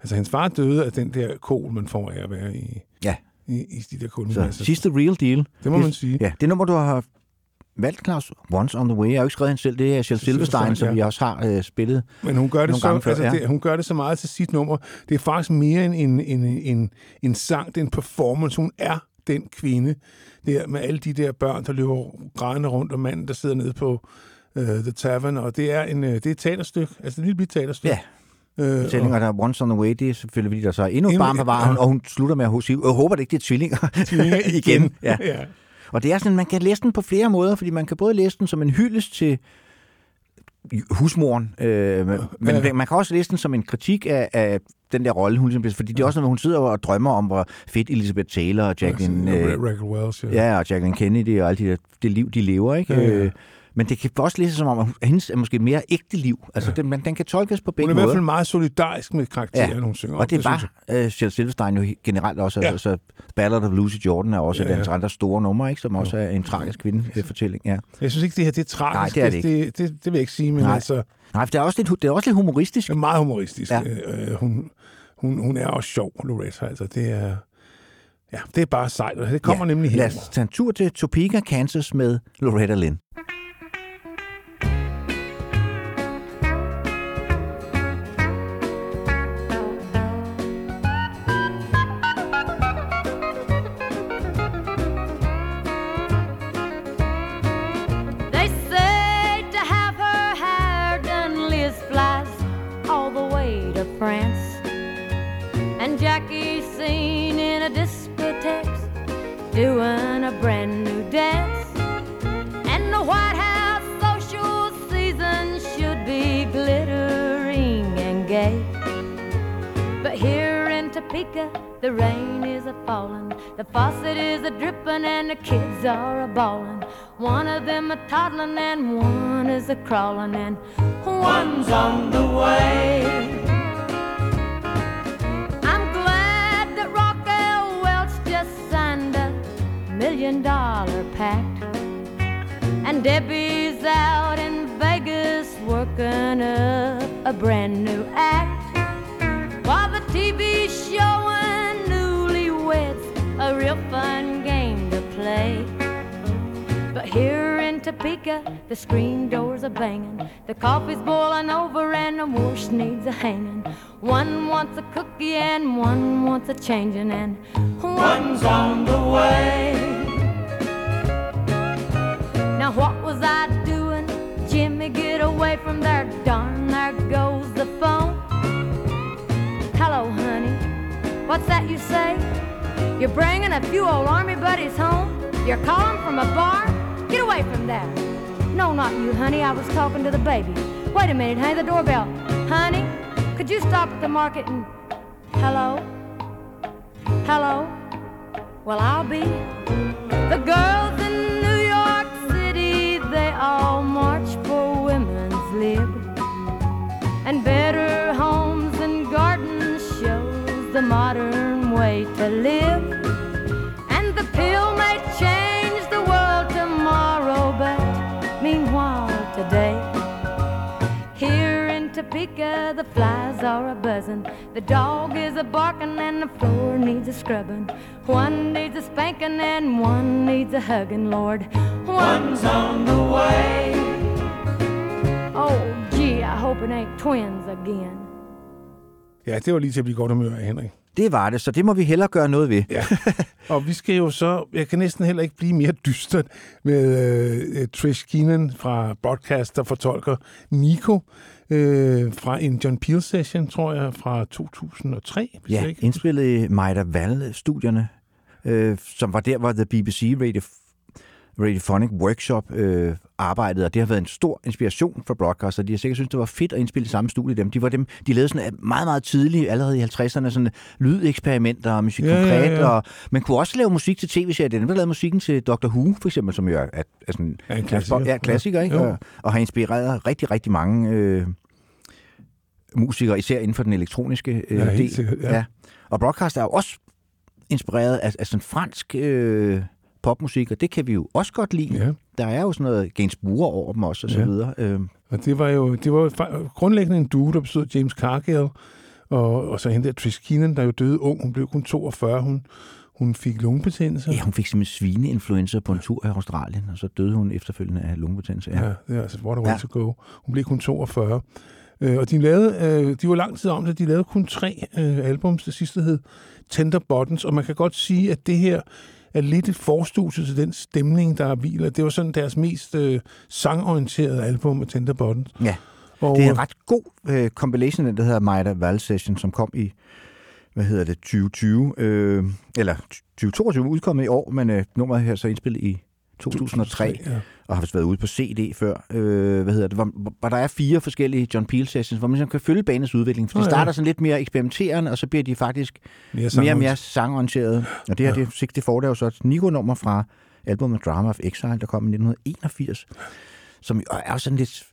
Altså, hendes far døde af den der kål, man får af at være i, ja. i, i de der Så kulminer. sidste real deal. Det må man sige. Ja, det nummer, du har valgt, Claus, Once on the Way, jeg har jo ikke skrevet hende selv, det er Shel Silverstein, som vi også har øh, spillet. Men hun gør, det så, gange før, altså, ja. det, hun gør det så meget til sit nummer. Det er faktisk mere end en, en, en, en sang, det er en performance. Hun er den kvinde, der med alle de der børn, der løber grædende rundt, og manden, der sidder nede på uh, The Tavern, og det er, en, uh, det er et teaterstykke, altså et lille bitte teaterstykke. Ja. Øh, Fortællinger, der er Once on the Way, det er selvfølgelig, fordi der så er endnu et barn på vejen, ja. og hun slutter med at sige, jeg håber det ikke, det er tvillinger. Tvillinger (laughs) igen. ja. ja. Og det er sådan, man kan læse den på flere måder, fordi man kan både læse den som en hyldest til husmoren, øh, men Ja. man kan også læse den som en kritik af, af den der rolle, hun bliver- fordi det er også noget, hun sidder og drømmer om, hvor fedt Elizabeth Taylor og Jacqueline, Ja, øh, Welch, ja. ja, og Jacqueline Kennedy og alt det, der, det liv, de lever, ikke? Ja, ja. Øh, men det kan også læses som om, at hun- hendes er måske mere ægte liv. Altså, den, man, den kan tolkes på Hun begge er i hvert måder. fald meget solidarisk med karakteren, Ja. hun synger. Og det var uh, Shel Silverstein jo generelt også. Ja. Ja. Altså, Ballad of Lucy Jordan er også Ja, ja, ja. ja. andre store numre, ikke? som også er en tragisk kvindefortælling. Ja. jeg. jeg synes ikke, det her det er tragisk. Nej, det er det det, det, det vil jeg ikke sige, men Nej. altså, Nej, for det er også lidt, det er også lidt humoristisk. det er meget humoristisk. Ja. Øh, hun, hun, hun er også sjov, Loretta. Altså, det er, ja, det er bare sejt. og Det kommer ja. nemlig Lad her. os tage en tur til Topeka, Kansas med Loretta Lynn. Doing a brand new dance. And the White House social season should be glittering and gay. But here in Topeka, the rain is a falling, the faucet is a dripping, and the kids are a bawling. One of them a toddling, and one is a crawling, and one's on the way. Million dollar pact. And Debbie's out in Vegas working up a brand new act. While the TV showing newlyweds a real fun game to play. Here in Topeka, the screen doors are banging, the coffee's boiling over, and the wash needs a hanging. One wants a cookie and one wants a changing, and one's on the way. Now what was I doing? Jimmy, get away from there. Darn, there goes the phone. Hello, honey. What's that you say? You're bringing a few old army buddies home? You're calling from a bar? Get away from there. No, not you, honey. I was talking to the baby. Wait a minute, honey. The doorbell. Honey, could you stop at the market and. Hello? Hello? Well, I'll be. The girls in New York City, they all march for women's lib. And better Topeka, the flies are a buzzing, the dog is a barking, and the floor needs a scrubbing. One needs a spanking, and one needs a hugging, Lord. One's on the way. Oh, gee, I hope it ain't twins again. Ja, det var lige til at blive godt humør af, Henrik. Det var det, så det må vi hellere gøre noget ved. Ja. (laughs) Og vi skal jo så, jeg kan næsten heller ikke blive mere dystert med uh, Trish Keenan fra Broadcast, der fortolker Nico uh, fra en John Peel session, tror jeg, fra 2003. hvis Ja, jeg ikke- indspillet i Maida Vall-studierne, øh, som var der, hvor The BBC Radio Radiophonic Workshop øh, arbejdet, og det har været en stor inspiration for broadcaster. De har sikkert synes det var fedt at indspille i samme studie dem. De var dem, de lavede sådan meget, meget tidligt, allerede i 50'erne, sådan lydeksperimenter og musik Ja, ja, konkret, ja. og man kunne også lave musik til tv-serier. Den lavede musikken til Doctor Who, for eksempel, som jo er, er, er sådan Ja, en klassiker. Ja, klassiker, ikke? Jo. Og, og har inspireret rigtig, rigtig mange øh, musikere, især inden for den elektroniske øh, Ja, del. sikkert, ja. Og broadcast er jo også inspireret af, af sådan fransk øh, popmusik, og det kan vi jo også godt lide. Ja. Der er jo sådan noget Gainsbourg over dem også, og så Ja. videre. Øh, Og det var jo, det var grundlæggende en duo, der bestod James Cargill, og, og så hende der Trish Keenan, der jo døde ung. Hun blev kun 42. Hun, hun fik lungebetændelse. ja, hun fik simpelthen svineinfluenza på en tur i Australien, og så døde hun efterfølgende af lungebetændelse. Ja. Ja, det er altså what a way Ja. to go. Hun blev kun 42. Øh, og de lavede, øh, de var lang tid om det, de lavede kun tre øh, albums. Det sidste hed Tender Buttons, og man kan godt sige, at det her er lidt et forstudie til den stemning, der hviler. Det var sådan deres mest øh, sangorienterede album af Tender Buttons. ja. Og, Det er en ret god øh, compilation, den der hedder Maida Val Session, som kom i, hvad hedder det, 2020, øh, eller 2022 udkommet i år, men øh, nummeret her er så indspillet i 2003, Ja. Og har vist været ude på CD før. Øh, hvad hedder det? Hvor, hvor der er fire forskellige John Peel sessions, hvor man ligesom kan følge banens udvikling. For de Nå ja. starter sådan lidt mere eksperimenterende, og så bliver de faktisk Mere, mere og mere sangorienterede. Og det her, det, 64, det er jo så et Nico-nummer fra albumet Drama of Exile, der kom i 1981, som jo er jo sådan lidt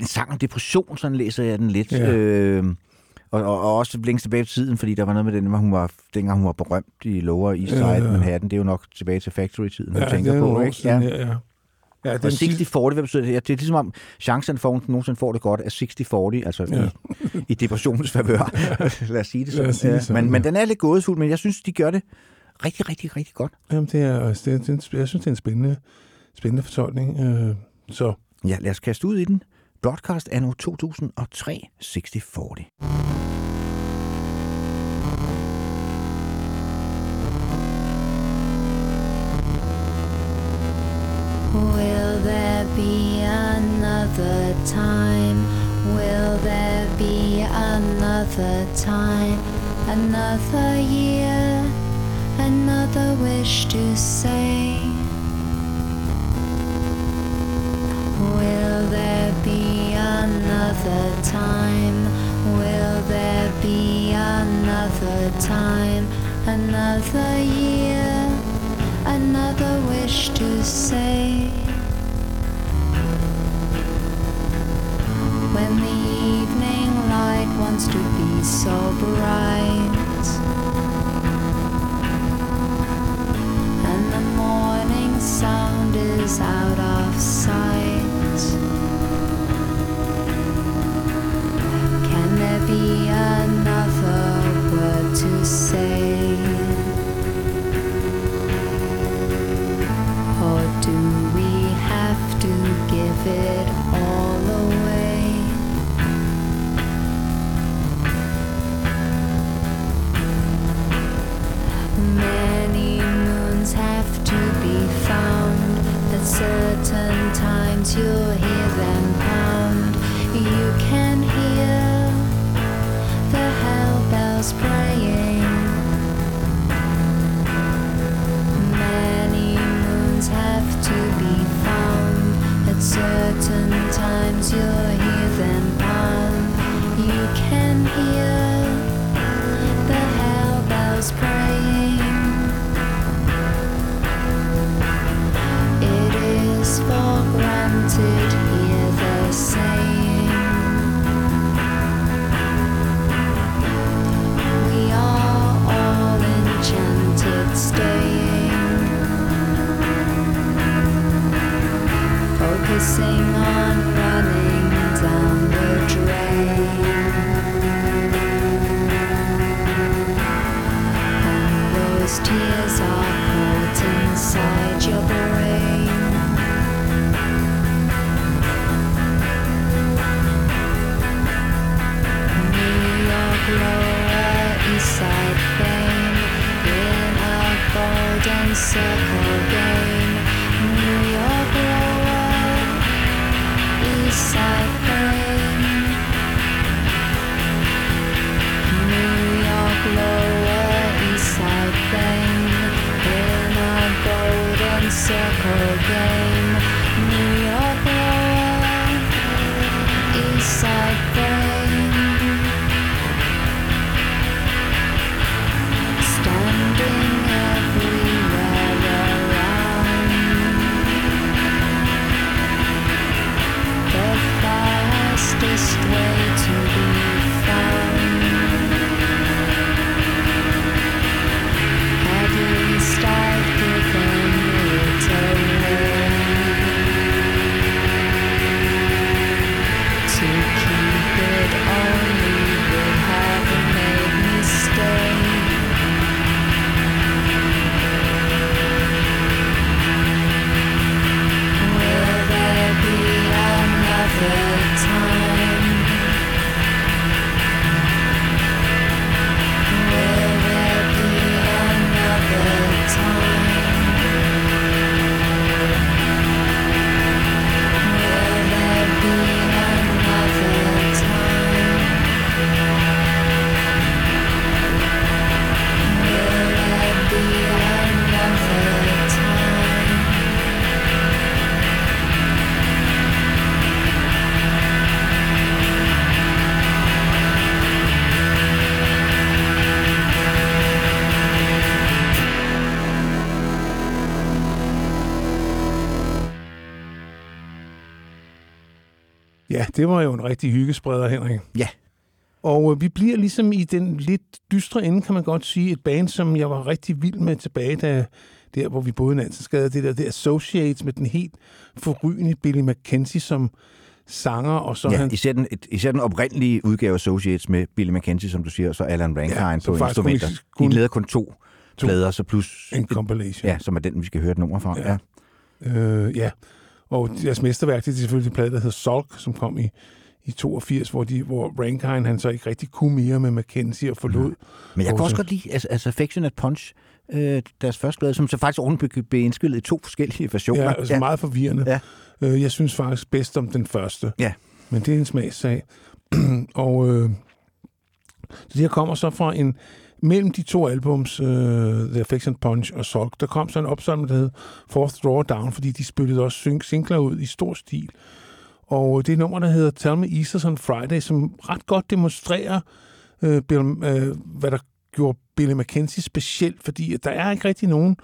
en sang om depression, sådan læser jeg den lidt. Ja. Øh, og, og, og, også længst tilbage i tiden, fordi der var noget med den, hvor hun var, dengang hun var berømt i Lower East Side, Ja, ja, ja. Manhattan. Det er jo nok tilbage til Factory-tiden, hun Ja, tænker det på. Ikke? siden, Ja. ja. ja. Ja, Og den sidste, 60-40, hvad betyder det? Ja, det er ligesom om chancen for, at hun nogensinde får det godt, er 60-40, altså Ja. ja. i, i depressionens favør. (laughs) Lad os sige det os sige sådan. det sådan, men, men ja. den er lidt gådefuld, men jeg synes, de gør det rigtig, rigtig, rigtig godt. jamen, det er, det, er, det jeg synes, det er en spændende, spændende fortolkning. Øh, så Ja, lad os kaste ud i den. Broadcast anno 2003 6040. Will there be another time? Will there be another time? Another year? Another wish to say? Will there be another time? Will there be another time? Another year? Another wish to say? When the evening light wants to be so bright And the morning sound is out of sight Can there be another word to say? Det var jo en rigtig hyggespreder, Henrik. Ja. Og øh, vi bliver ligesom i den lidt dystre ende, kan man godt sige. Et band, som jeg var rigtig vild med tilbage, da, der hvor vi boede i Nansensgade. Det der, det Associates med den helt forrygende Billy McKenzie som sanger, og så ja, han... især, den, især den oprindelige udgave af Associates med Billy McKenzie, som du siger, og så Alan Rankine Ja, på instrumenter. kun- de lavede kun to, to. to plader, så plus... En compilation. Ja, som er den, vi skal høre et nummer fra. Ja. Ja. Øh, ja. Og deres mesterværk, det er selvfølgelig en plade, der hedder Sulk, som kom i, i 82, hvor, de, hvor Rankine han så ikke rigtig kunne mere med McKenzie og forlod. Men jeg kan også godt lide altså, altså Affectionate Punch, øh, deres første plade, som så faktisk oven blev indspillet i to forskellige versioner. Ja, altså ja. meget forvirrende. Ja. Øh, jeg synes faktisk bedst om den første. Ja. Men det er en smagssag. (clears throat) og øh, så det her kommer så fra en... Mellem de to albums, uh, The Affection Punch og Sulk, der kom så en opsamling, der hed Fourth Drawdown, fordi de spillede også singler ud i stor stil. Og øh, det er nummer, der hedder Tell Me Easter's on Friday, som ret godt demonstrerer, uh, Bill, uh, hvad der gjorde Billy McKenzie specielt, fordi at der er ikke rigtig nogen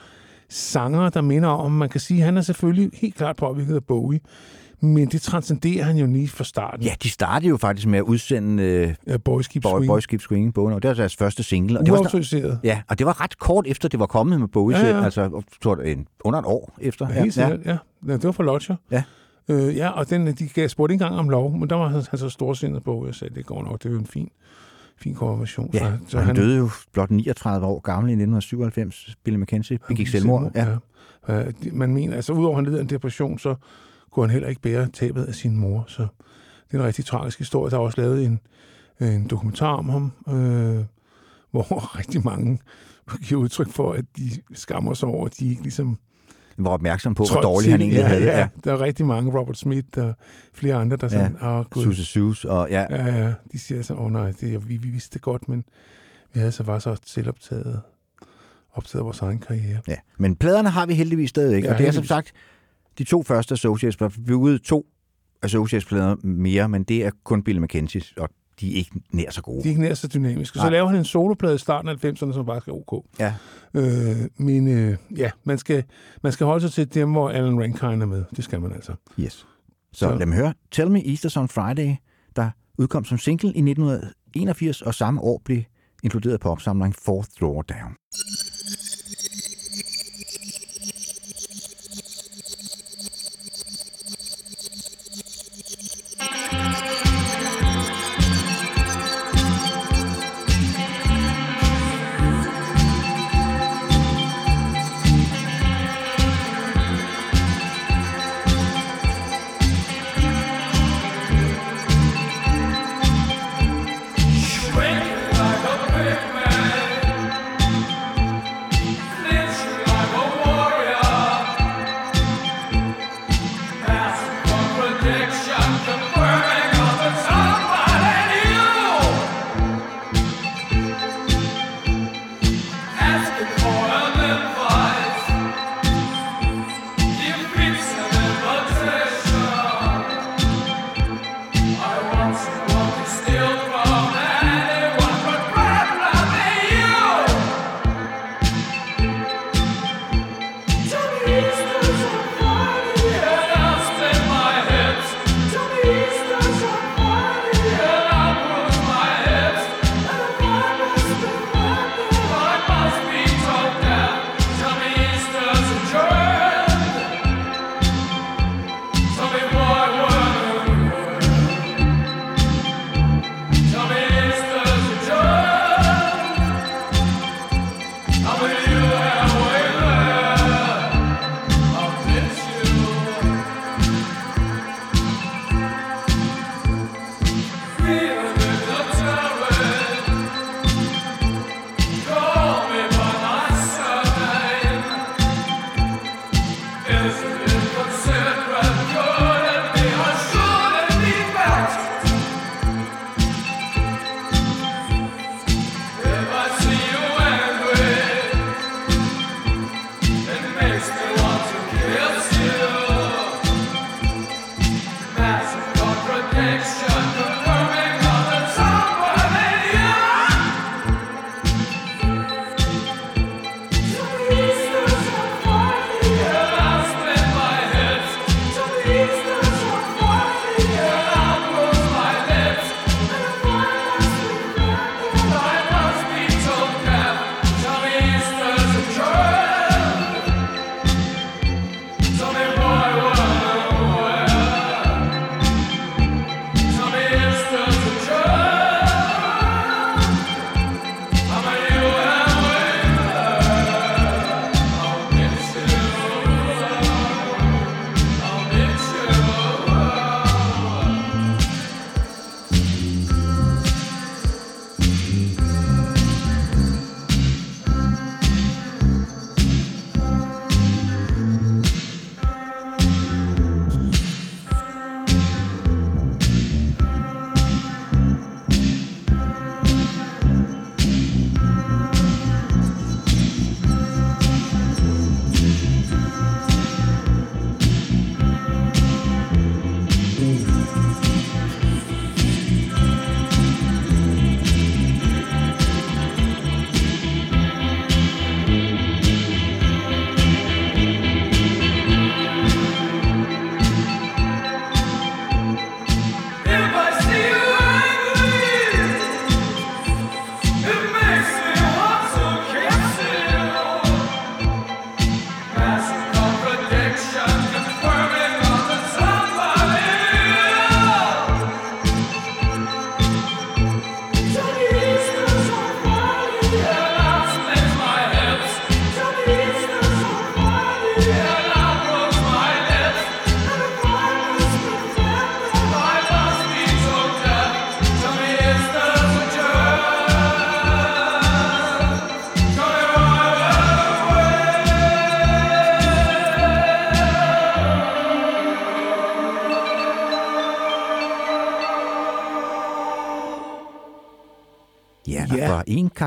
sanger, der minder om, man kan sige, at han er selvfølgelig helt klart påvirket af Bowie, men det transcenderer han jo lige fra starten. Ja, de startede jo faktisk med at udsende øh, Ja, Boys Keep Boy, Swinging. Boys Keep Swinging bogen, og det var deres første single. Og det var, sådan- ja, og det var ret kort efter, det var kommet med Bowie, Ja, ja, altså tror, en, under et år efter. Ja, helt sikkert, ja. ja. Det var for Lodger. Ja. Øh, ja, og den, de gav spurgte ikke engang om lov, men der var han, han så storsindet på, og jeg sagde, det går nok, det er jo en fin, fin konversion. Ja, så, så han, han døde jo blot 39 år gammel i 1997. Billy McKenzie begik selvmord. Ja. Ja. Ja, de- man mener, altså udover at han led af en depression, så kunne han heller ikke bære tabet af sin mor. Så det er en rigtig tragisk historie. Der er også lavet en, en dokumentar om ham, øh, hvor (laughs) rigtig mange giver udtryk for, at de skammer sig over, at de ikke ligesom var opmærksom på, hvor til han egentlig ja, havde. Ja, der er rigtig mange, Robert Smith og flere andre, der sådan, Ja, gud. Susie Sus, og ja, Ja, ja, de siger så, åh oh, nej, det, vi, vi vidste det godt, men vi havde så var så selvoptaget optaget vores egen karriere. ja. Men pladerne har vi heldigvis stadigvæk, Ja, og det er som sagt de to første Associates, der blev ud to Associates-plader mere, men det er kun Billy McKenzie, og de er ikke nær så gode. De er ikke nær så dynamiske. Så Nej. laver han en soloplade i starten af 90'erne, som faktisk er ok. Ja. Øh, men øh, ja, man skal, man skal holde sig til dem, hvor Alan Rankine er med. Det skal man altså. Yes. Så, Så- så lad mig høre. Tell Me Easter's on Friday, der udkom som single i 1981, og samme år blev inkluderet på opsamlingen Fourth Drawdown. Asking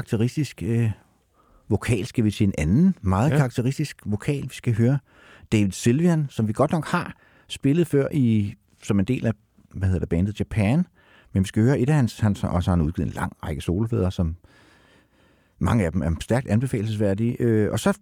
karakteristisk øh, vokal skal vi til en anden meget Ja. karakteristisk vokal, vi skal høre. David Sylvian, som vi godt nok har spillet før i, som en del af hvad hedder det, bandet Japan. Men vi skal høre et af hans, han, og så har han udgivet en lang række solofædre, som mange af dem er stærkt anbefalesværdige. Øh, og så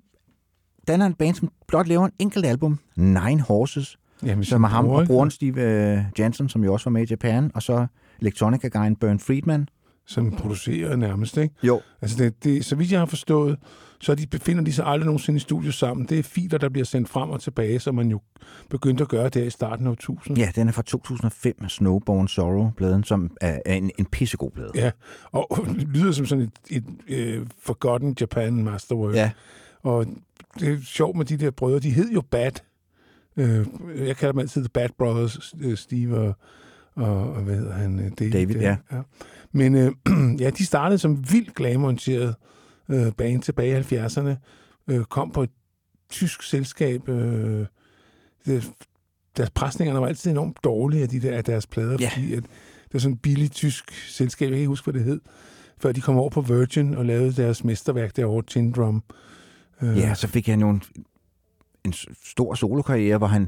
danner en band, som blot laver en enkelt album, Nine Horses, Jamen, som er ham bror, og broren Steve øh, Jansen, som jo også var med i Japan, og så Electronica-guyen Bern Friedman. Som producerer nærmest, ikke? Jo. Altså, det, det, så vidt jeg har forstået, så de befinder de sig aldrig nogensinde i studio sammen. Det er filer, der bliver sendt frem og tilbage, som man jo begyndte at gøre der i starten af 1000. Ja, den er fra 2005, Snowborn Sorrow-bladen, som er, er en, en pissegod blade. Ja, og (laughs) lyder som sådan et, et uh, Forgotten Japan Masterwork. Ja. Og det er sjovt med de der brødre. De hed jo Bad. Uh, jeg kalder dem altid The Bad Brothers, uh, Steve og, og, og hvad hedder han? øh, David. David, ja. ja. Men uh, (clears throat) ja, de startede som vildt glamoriseret uh, band tilbage i 70'erne. Uh, kom på et tysk selskab. Uh, det, deres presningerne var altid enormt dårlige af, de der, af deres plader, Ja. fordi at det var sådan et billigt tysk selskab, jeg kan ikke huske, hvad det hed, før de kom over på Virgin og lavede deres mesterværk derovre, Tin Drum. Øh, Ja, så fik han jo en, en stor solokarriere, hvor han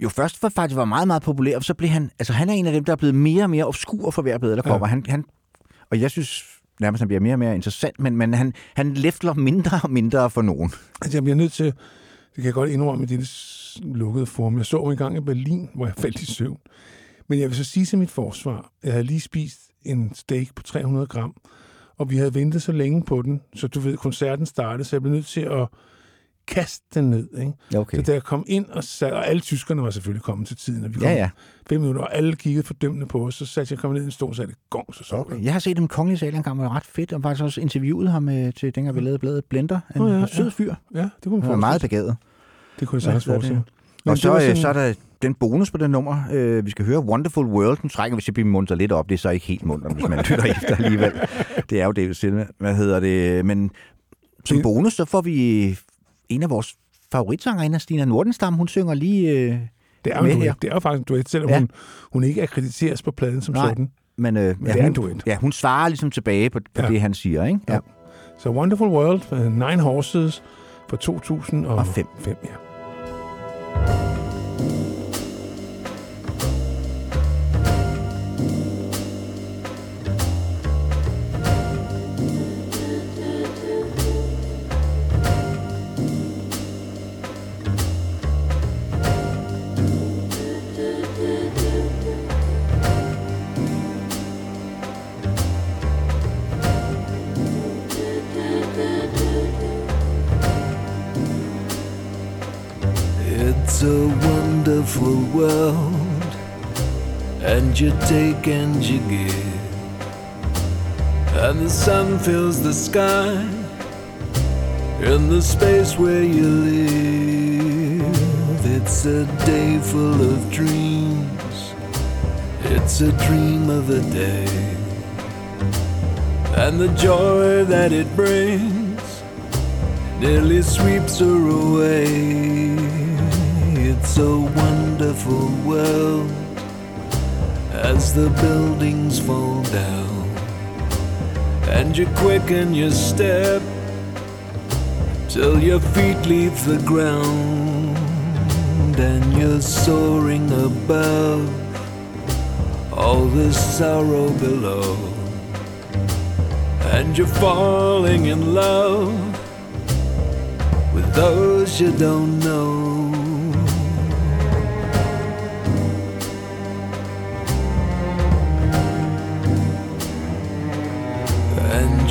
jo først var, faktisk var meget, meget populær, og så blev han, altså han er en af dem, der er blevet mere og mere obskur for hver plade, der kommer. Ja. Han, han, og jeg synes nærmest, han bliver mere og mere interessant, men, men han, han læfler mindre og mindre for nogen. Altså, jeg bliver nødt til, det kan jeg godt indrømme i dette s- lukkede form. Jeg så en gang i Berlin, hvor jeg faldt i søvn. Men jeg vil så sige til mit forsvar, jeg havde lige spist en steak på 300 gram, og vi havde ventet så længe på den, så du ved, koncerten startede, så jeg blev nødt til at kaste den ned. Ikke? Okay. Så da jeg kom ind og sad, og alle tyskerne var selvfølgelig kommet til tiden, og vi kom Ja, ja. fem minutter, og alle kiggede fordømmende på os, så satte jeg kom ned i en stol, så sagde det gong, så så okay. Jeg har set dem Kongelige Sal engang, var ret fedt, og faktisk også interviewet ham øh, til dengang vi lavede bladet Blender. En ja, oh, ja. sød fyr. Ja, det kunne man Han var meget begavet. Det kunne jeg sagtens forestille det? Men Og det så, øh, sådan- så er der den bonus på det nummer, øh, vi skal høre, Wonderful World. Nu trækker vi til at blive munter lidt op. Det er så ikke helt munter, hvis man (laughs) lytter efter alligevel. Det er jo David Silva. Hvad hedder det? Men som Det- bonus, så får vi en af vores favoritsangerinder, Stina Nordenstam. Hun synger lige øh, Det er med en her. duet. Det er jo faktisk en duet, selvom Ja. hun, hun ikke akkrediteres på pladen som Nej. sådan. Men, øh, Men ja, det er hun, en duet. Ja, hun svarer ligesom tilbage på, på Ja. det, han siger. Ikke? Ja. Ja. Så Wonderful World, uh, Nine Horses fra 2005. Og fem. fem ja. It's a wonderful world, and you take and you give, and the sun fills the sky in the space where you live. It's a day full of dreams, it's a dream of a day, and the joy that it brings nearly sweeps her away. It's a wonderful world as the buildings fall down, and you quicken your step till your feet leave the ground, and you're soaring above all the sorrow below, and you're falling in love with those you don't know.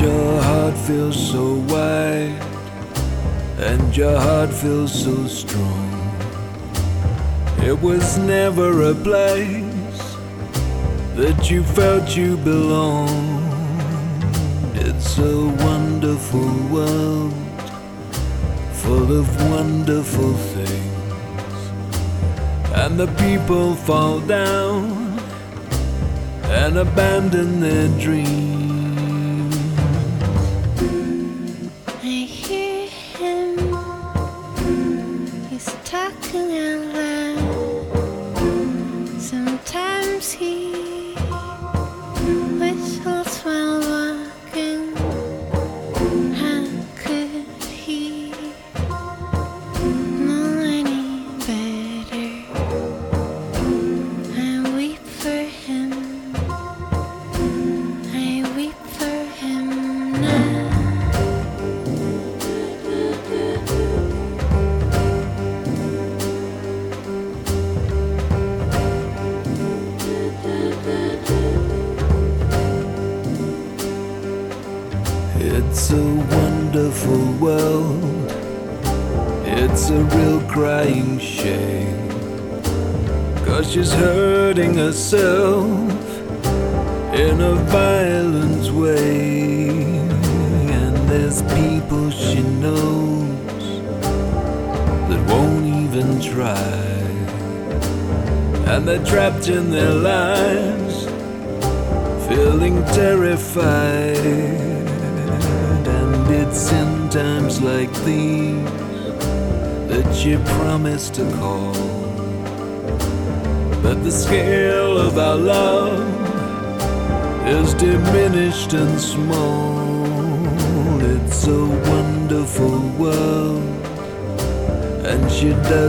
Your heart feels so wide, and your heart feels so strong. It was never a place that you felt you belonged. It's a wonderful world full of wonderful things. And the people fall down and abandon their dreams.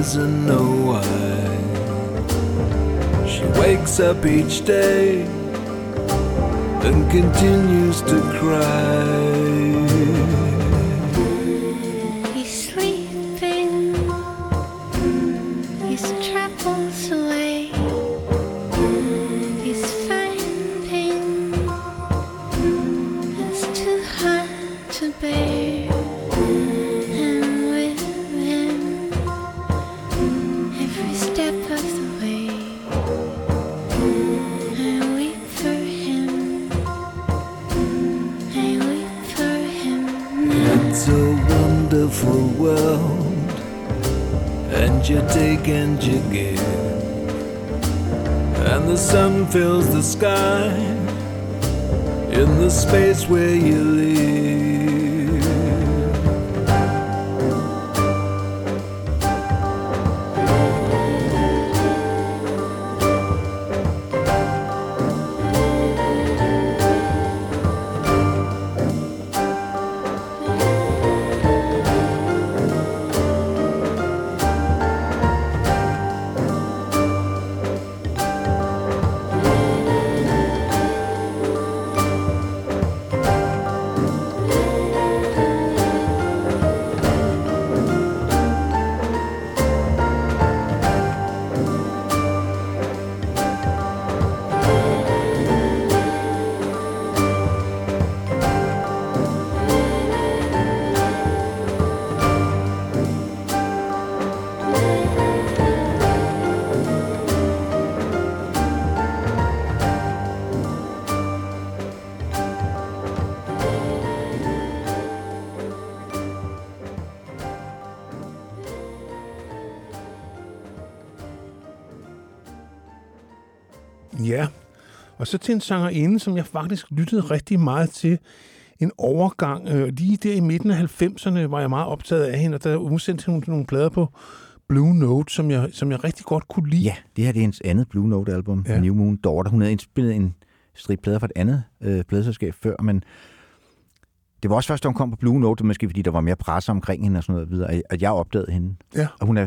Doesn't know why. She wakes up each day and continues to cry. Så til en sangerinde, som jeg faktisk lyttede rigtig meget til. En overgang. Øh, lige der i midten af 90'erne var jeg meget optaget af hende, og der udsendte hun nogle plader på Blue Note, som jeg, som jeg rigtig godt kunne lide. Ja, det her det er hendes andet Blue Note-album, Ja. New Moon Daughter. Hun havde indspillet en stribe plader fra et andet øh, pladeselskab før, men det var også først, da hun kom på Blue Note, måske fordi der var mere presse omkring hende og sådan noget videre, at jeg opdagede hende. Ja. Og hun er,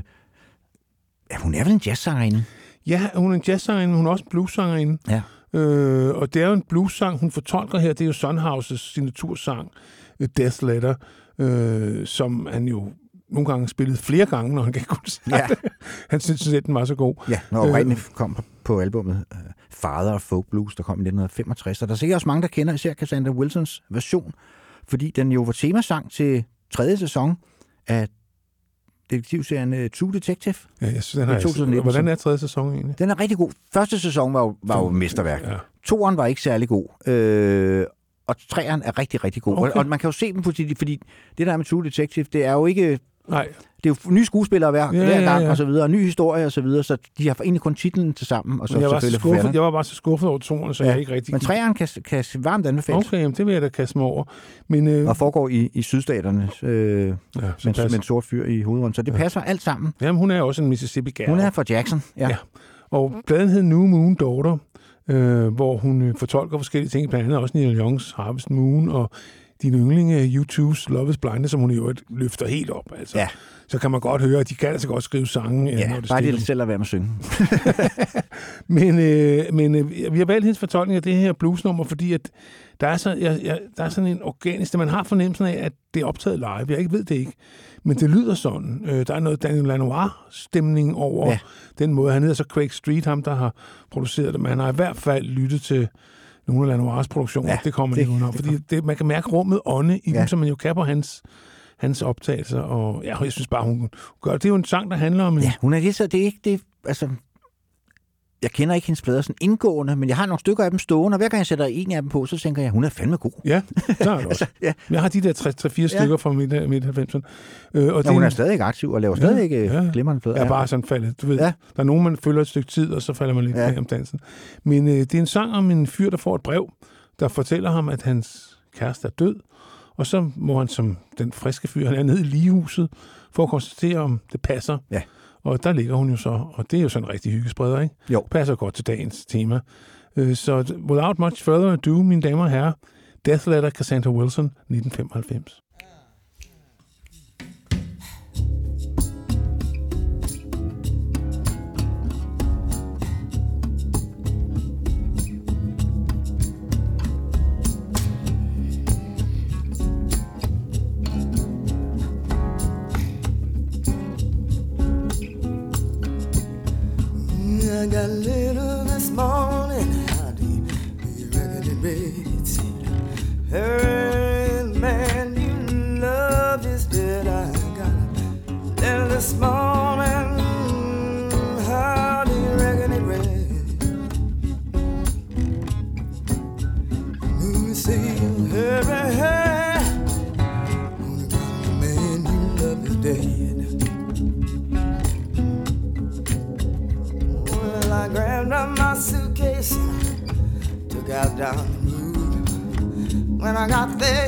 ja, hun er vel en jazzsangerinde? Ja, hun er en jazzsangerinde, men hun er også en bluessangerinde. Ja. Øh, og det er jo en blues-sang, hun fortolker her. Det er jo Sunhouses signatursang, øh, Death Letter, øh, som han jo nogle gange spillede flere gange, når han gav koncert. Ja. (laughs) han synes, at den var så god. Ja, når oprindeligt kom på, på albumet uh, Father of Folk Blues, der kom i 1965. Og der er sikkert også mange, der kender især Cassandra Wilsons version, fordi den jo var temasang til tredje sæson af detektivserien uh, True Detective. Ja, jeg synes, den har, 2019. hvordan er tredje sæson egentlig? Den er rigtig god. Første sæson var jo, var jo mesterværk. Ja. Toeren var ikke særlig god. Øh, og treeren er rigtig, rigtig god. Okay. Okay. Og man kan jo se dem, fordi, fordi det der med True Detective, det er jo ikke... Nej. Det er jo nye skuespillere hver, Ja, ja, hver ja, gang, ja. og så videre, og ny historie, og så videre, så de har egentlig kun titlen til sammen, og så Men jeg, var selvfølgelig skuffet, forfatteren. jeg var bare så skuffet over toren, så ja. jeg ikke rigtig... Men træeren kan, kan varmt anbefales, Okay, jamen, det vil jeg da kaste mig over. Men, øh, og foregår i, i sydstaterne, øh, ja, med, en sort fyr i hovedrollen. Så det passer alt sammen. Jamen, hun er også en Mississippi Gal. Hun er fra Jackson, ja. Ja. Og pladen hed New Moon Daughter, øh, hvor hun øh, fortolker forskellige ting, blandt andet også Neil Youngs Harvest Moon, og din yndling U2's Love is Blind, som hun i øvrigt løfter helt op. Altså. Ja. Så kan man godt høre, at de kan altså godt skrive sange. Ja, når det bare det selv at være med at synge. (laughs) Men, øh, men øh, vi har valgt hendes fortolkning af det her bluesnummer, fordi at der er, så, jeg, jeg, der er sådan en organisk, man har fornemmelsen af, at det er optaget live. Jeg ikke ved det ikke, men det lyder sådan. Øh, der er noget Daniel Lanois-stemning over. Ja. den måde. Han hedder så Craig Street, ham der har produceret det, men han har i hvert fald lyttet til nogle af Lanois produktioner. Ja, det kommer man det- ikke udenom, fordi det, man kan mærke rummet ånde i ja. Dem, som man jo kan på hans, hans optagelser, og ja, jeg synes bare, hun, hun gør det. Det er jo en sang, der handler om en... Ja, hun er det, så det er ikke det, altså, jeg kender ikke hendes plader sådan indgående, men jeg har nogle stykker af dem stående, og hver gang jeg sætter en af dem på, så tænker jeg, hun er fandme god. Ja, der er det (laughs) også. ja. Jeg har de der 3-4 stykker fra midt, midt 90'erne. Øh, og Ja, hun er stadig aktiv og laver Ja, stadig ikke ja. ja. glimrende plader. Er bare sådan faldet. Du ved, Ja. ja. der er nogen, man følger et stykke tid, og så falder man lidt Ja. ja. om dansen. Men øh, det er en sang om en fyr, der får et brev, der fortæller ham, at hans kæreste er død. Og så må han som den friske fyr, han er nede i ligehuset, for at konstatere, om det passer. Ja. Og der ligger hun jo så, og det er jo sådan en rigtig hyggespreder, ikke? Jo. Passer godt til dagens tema. Øh, Så without much further ado, mine damer og herrer, Death Letter Cassandra Wilson, 1995. Got little this morning. How do you, you reckon it rates? Hey, man, you love is dead. I got a little this morning. When I got there,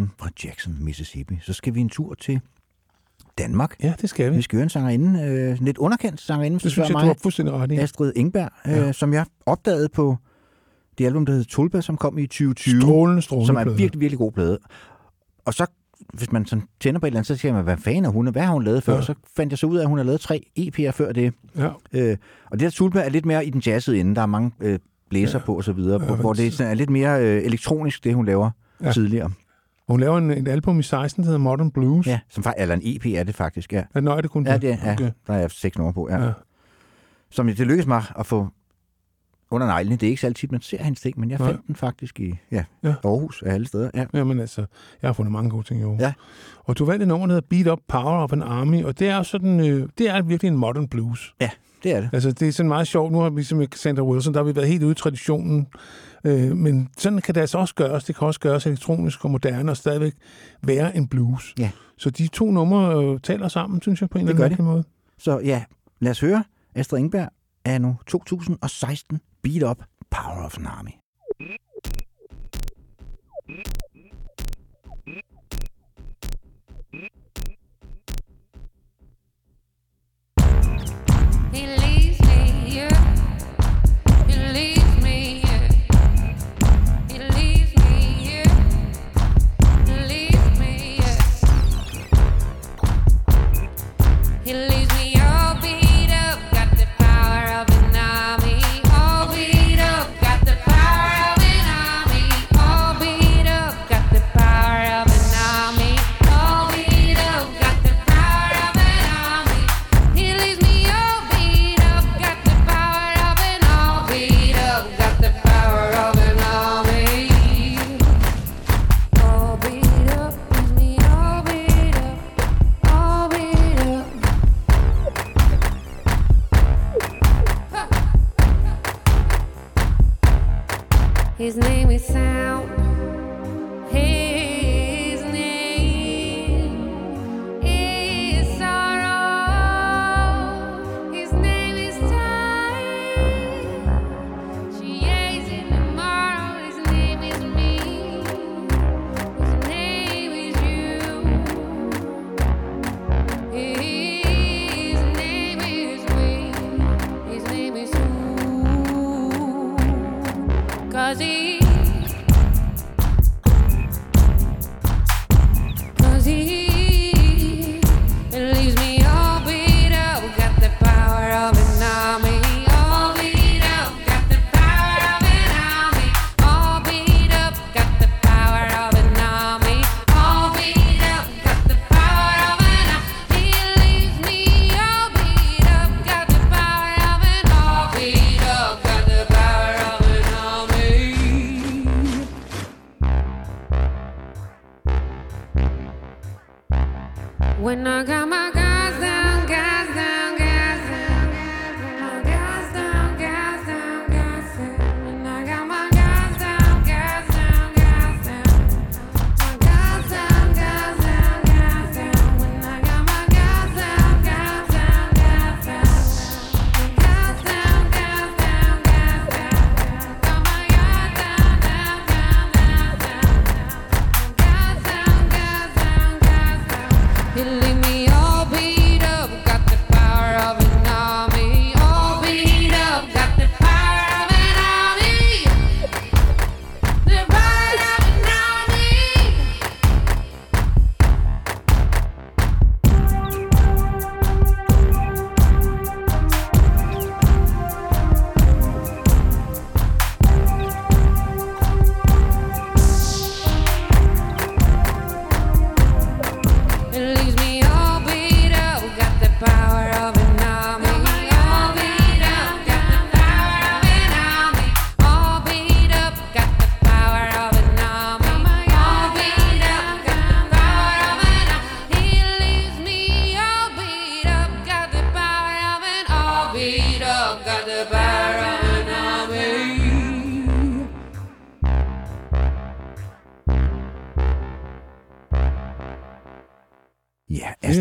Ja, Cassandra Wilson fra Jackson, Mississippi. Så skal vi en tur til Danmark. Ja, det skal vi. Vi skal høre en sangerinde, øh, lidt underkendt sangerinde, Det synes jeg, du mig. har fuldstændig ret i. Astrid Ingberg, øh, Ja. som jeg opdagede på det album, der hedder Tulpa, som kom i 2020. Strålende, strålende Som er en virkelig, virkelig god plade. Og så, hvis man sådan tænder på et eller andet, så siger man, hvad fanden er hun? Hvad har hun lavet før? Ja. Så fandt jeg så ud af, at hun har lavet tre EP'er før det. Ja. Øh, og det der Tulpa er lidt mere i den jazzede ende. Der er mange øh, blæser ja. på og så videre, Ja, hvor det sådan er lidt mere øh, elektronisk, det hun laver Ja. ja. Tidligere. Hun laver en, et album i 16, der hedder Modern Blues. Ja, som, fa- eller en EP er det faktisk, ja. Ja, nøj, det kun Ja, det er, ja. Okay. Der er seks numre på, ja. Ja. Som det lykkedes mig at få under neglene. Det er ikke så altid, man ser hans ting, men jeg Nej. fandt den faktisk i ja, Ja. Aarhus af alle steder. Ja. Jamen altså, jeg har fundet mange gode ting i år. Ja. Og du valgte et nummer, der hedder Beat Up Power of an Army, og det er sådan, øh, det er virkelig en modern blues. ja, det er det. Altså, det er sådan meget sjovt. Nu har vi ligesom med Sandra Wilson, der har vi været helt ude i traditionen. Øh, men sådan kan det altså også gøres. Det kan også gøres elektronisk og moderne og stadigvæk være en blues. Ja. Så de to numre øh, taler sammen, synes jeg, på en Det eller anden måde. Så ja, lad os høre Astrid Ingberg er nu 2016 Beat Up Power of an Army. He leaves me here.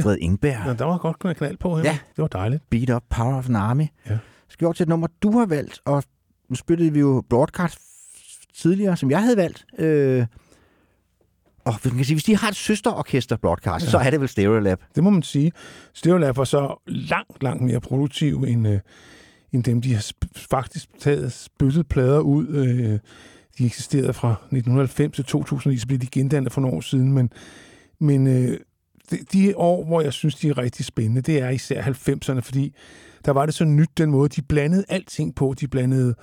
Astrid Ingberg. Ja, der var godt knald på her. Ja. Det var dejligt. Beat Up Power of an Army. Ja. Skal vi over til et nummer, du har valgt, og nu spillede vi jo Broadcast tidligere, som jeg havde valgt. Øh, Og man kan sige, hvis de har et søsterorkester broadcast, ja. så er det vel Stereolab. Det må man sige. Stereolab var så langt, langt mere produktiv end, øh, end dem, de har faktisk taget spyttet plader ud. Øh, de eksisterede fra 1990 til 2009, så blev de gendannet for nogle år siden, men, men øh, de, de år, hvor jeg synes, de er rigtig spændende, det er især 90'erne, fordi der var det så nyt den måde, de blandede alting på. De blandede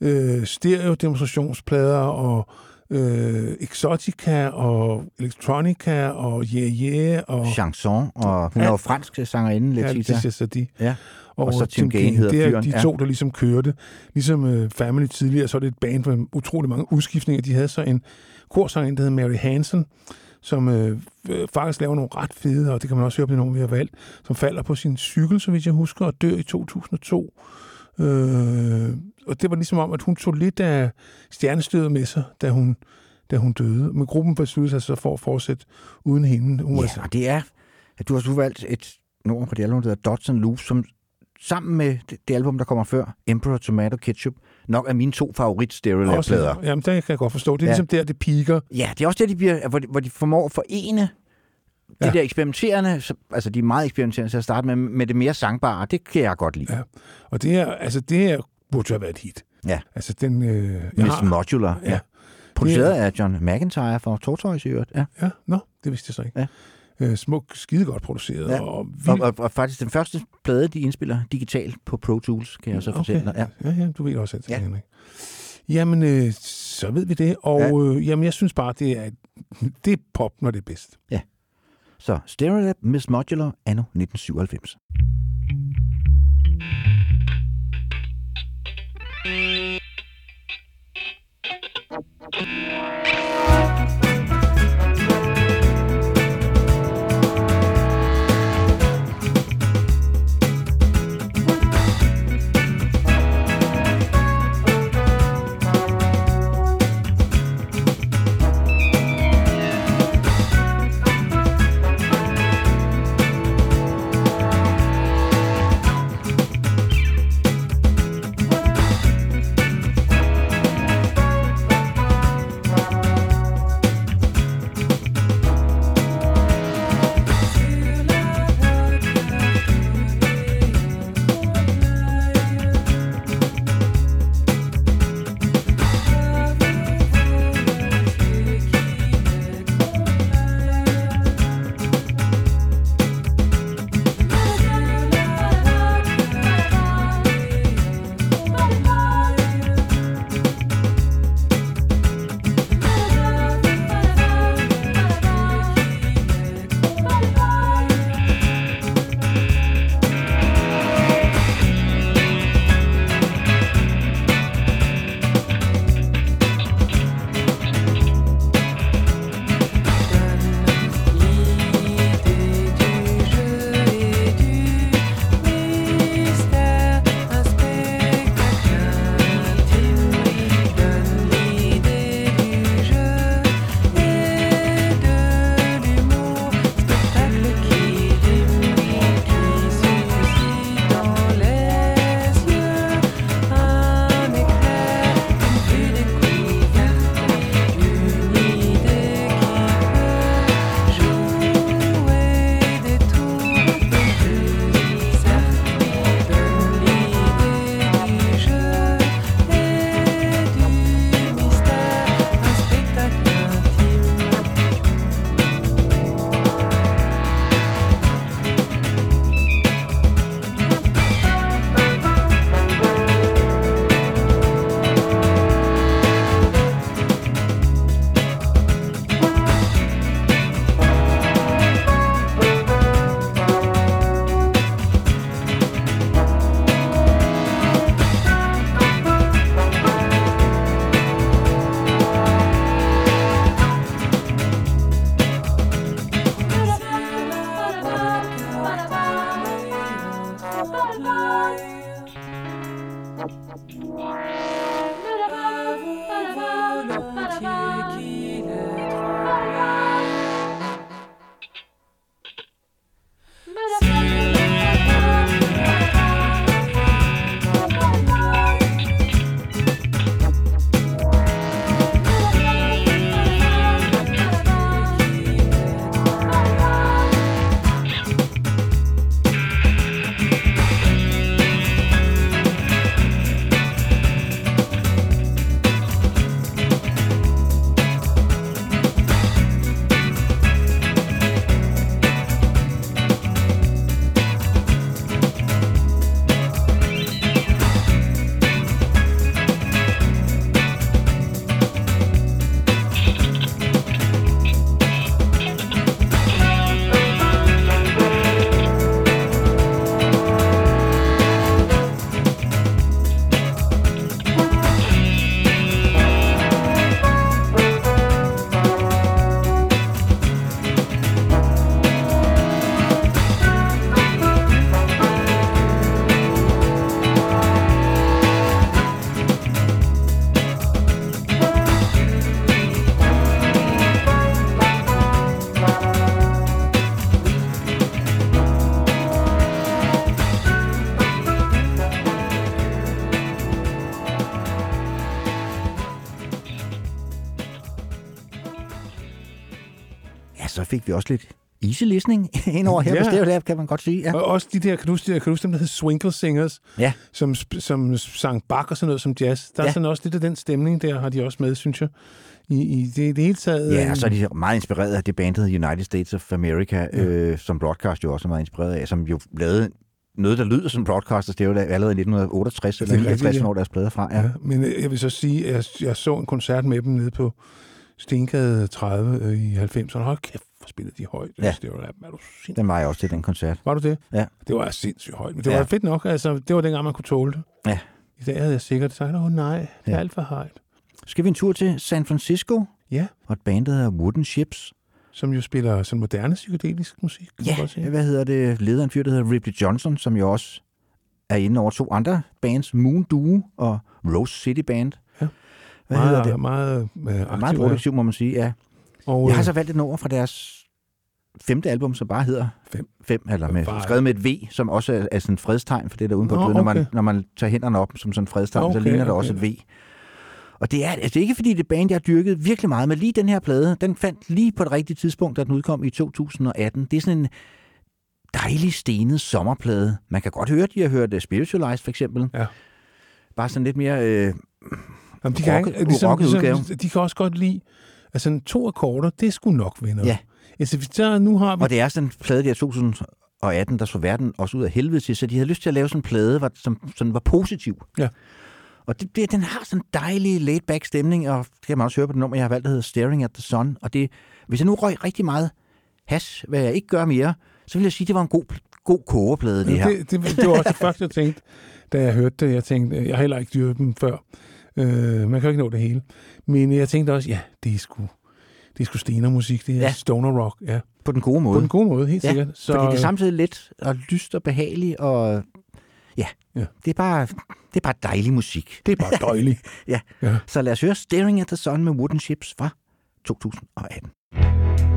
øh, stereo-demonstrationsplader og øh, Exotica og Electronica og Yeah Yeah og... Chanson, og hun er jo fransk sangerinde, Ja, Letita. det siger de. Ja. Og så Tim Gane hedder Det er fyren, de ja. to, der ligesom kørte. Ligesom øh, Family tidligere, så er det et band med utrolig mange udskiftninger. De havde så en korsangerinde, der hed Mary Hansen, som øh, øh, faktisk laver nogle ret fede, og det kan man også høre på nogen, vi har valgt, som falder på sin cykel, så hvis jeg husker, og dør i 2002. Øh, og det var ligesom om, at hun tog lidt af stjernestødet med sig, da hun, da hun døde. Men gruppen besluttede sig så for at fortsætte uden hende. Hun Ja, og det er, at du har så valgt et nummer på det album, der hedder Dodson Loop, som sammen med det, album, der kommer før, Emperor Tomato Ketchup, nok er mine to favorit Stereolab-plader. Jamen, det kan jeg godt forstå. Det er Ja. ligesom der, det piker. Ja, det er også der, de bliver, hvor de, hvor de formår at forene det Ja. der eksperimenterende, så, altså de er meget eksperimenterende til at starte med, med det mere sangbare, det kan jeg godt lide. Ja. Og det er, altså, det her burde jo have været et hit. Ja. Altså, den... Øh, Miss har- Modular, ja. Ja. Produceret af John McIntyre for Tortoise i øvrigt. Ja. Ja, nå, det vidste jeg så ikke. Ja. Øh, smuk, skide godt produceret. Ja. Ja. Og, Og, vild, og, og, faktisk den første plade, de indspiller digitalt på Pro Tools, kan jeg så fortælle dig. Ja. ja, ja, du ved også alt det, Ja. ja. Henrik. Jamen, øh, så ved vi det. Og Ja. ja. øh, jamen, jeg synes bare, det er, det er pop, når det er bedst. Så Stereolab Miss Modular anno 1997. fik vi også lidt easy listening (laughs) ind over her Ja. på Stereo Lab, kan man godt sige. Ja. Og også de der, kan du de der- kan du dem, der hed Swinkle Singers, Ja. som, som sang bak og sådan noget som jazz. Der er Ja. sådan også lidt af den stemning der, har de også med, synes jeg. I, i det, det hele taget. Ja, øh, og så er de meget inspireret af det band, der hedder United States of America, ja. øh, som Broadcast jo også er meget inspireret af, som jo lavede noget, der lyder som Broadcast og Stereo Lab allerede i 1968, eller Det er rigtigt, 50 ja. år deres plader fra. Ja. Ja, men øh, jeg vil så sige, at jeg, jeg så en koncert med dem nede på Stengade 30 øh, i 90'erne. Hold kæft, spillede de højt. Ja. Det var, er du sindssygt. Den var jeg også til den koncert. Var du det? Ja. Det var sindssygt højt. Men det Ja. var fedt nok. Altså, det var dengang, man kunne tåle det. Ja. I dag havde jeg sikkert sagt, åh nej, det er Ja. alt for højt. Skal vi en tur til San Francisco? Ja. Og et band, der hedder Wooden Ships. Som jo spiller sådan moderne psykedelisk musik. Ja, hvad hedder det? Lederen fyr, der hedder Ripley Johnson, som jo også er inde over to andre bands, Moon Duo og Rose City Band. Ja. Hvad meget, hedder det? Meget, øh, aktiv, Meget produktiv, må man sige, ja. Og, Jeg har øh, så valgt et nummer fra deres femte album, som bare hedder Fem. Fem eller med, Bare- skrevet med et V, som også er, er sådan en fredstegn, for det er der uden på Nå, Nå, når, man, okay. når man tager hænderne op som sådan en fredstegn, Okay, så ligner der okay. også et V. Og det er, altså, det er ikke fordi, det band, jeg har dyrket virkelig meget, men lige den her plade, den fandt lige på det rigtige tidspunkt, da den udkom i 2018. Det er sådan en dejlig stenet sommerplade. Man kan godt høre, at de har hørt uh, Spiritualized for eksempel. Ja. Bare sådan lidt mere... Øh, Jamen, de, kan rock- ligesom, udgave. ligesom, de kan også godt lide, altså to akkorder, det skulle nok vinde. Ja. Altså, tager, nu har vi... Og det er sådan en plade der 2018, der så verden også ud af helvede til, så de havde lyst til at lave sådan en plade, som sådan var positiv. Ja. Og det, det, den har sådan en dejlig laid-back stemning, og det kan man også høre på det nummer, jeg har valgt, der hedder Staring at the Sun. Og det, hvis jeg nu røg rigtig meget hash, hvad jeg ikke gør mere, så vil jeg sige, at det var en god, god kogeplade, det her. Det, det, det var også det første, jeg tænkte, da jeg hørte det. Jeg tænkte, jeg har heller ikke dyrket dem før. Øh, man kan jo ikke nå det hele. Men jeg tænkte også, ja, det er sgu, det er sgu stenermusik, det er ja. Stoner rock. Ja. På den gode måde. På den gode måde, helt ja, sikkert. Så... Fordi det er samtidig let og lyst og behageligt, og ja, Ja. ja. Det, er bare, det er bare dejlig musik. Det er bare dejligt. (laughs) ja. Ja. Så lad os høre Staring at the Sun med Wooden Ships fra 2018.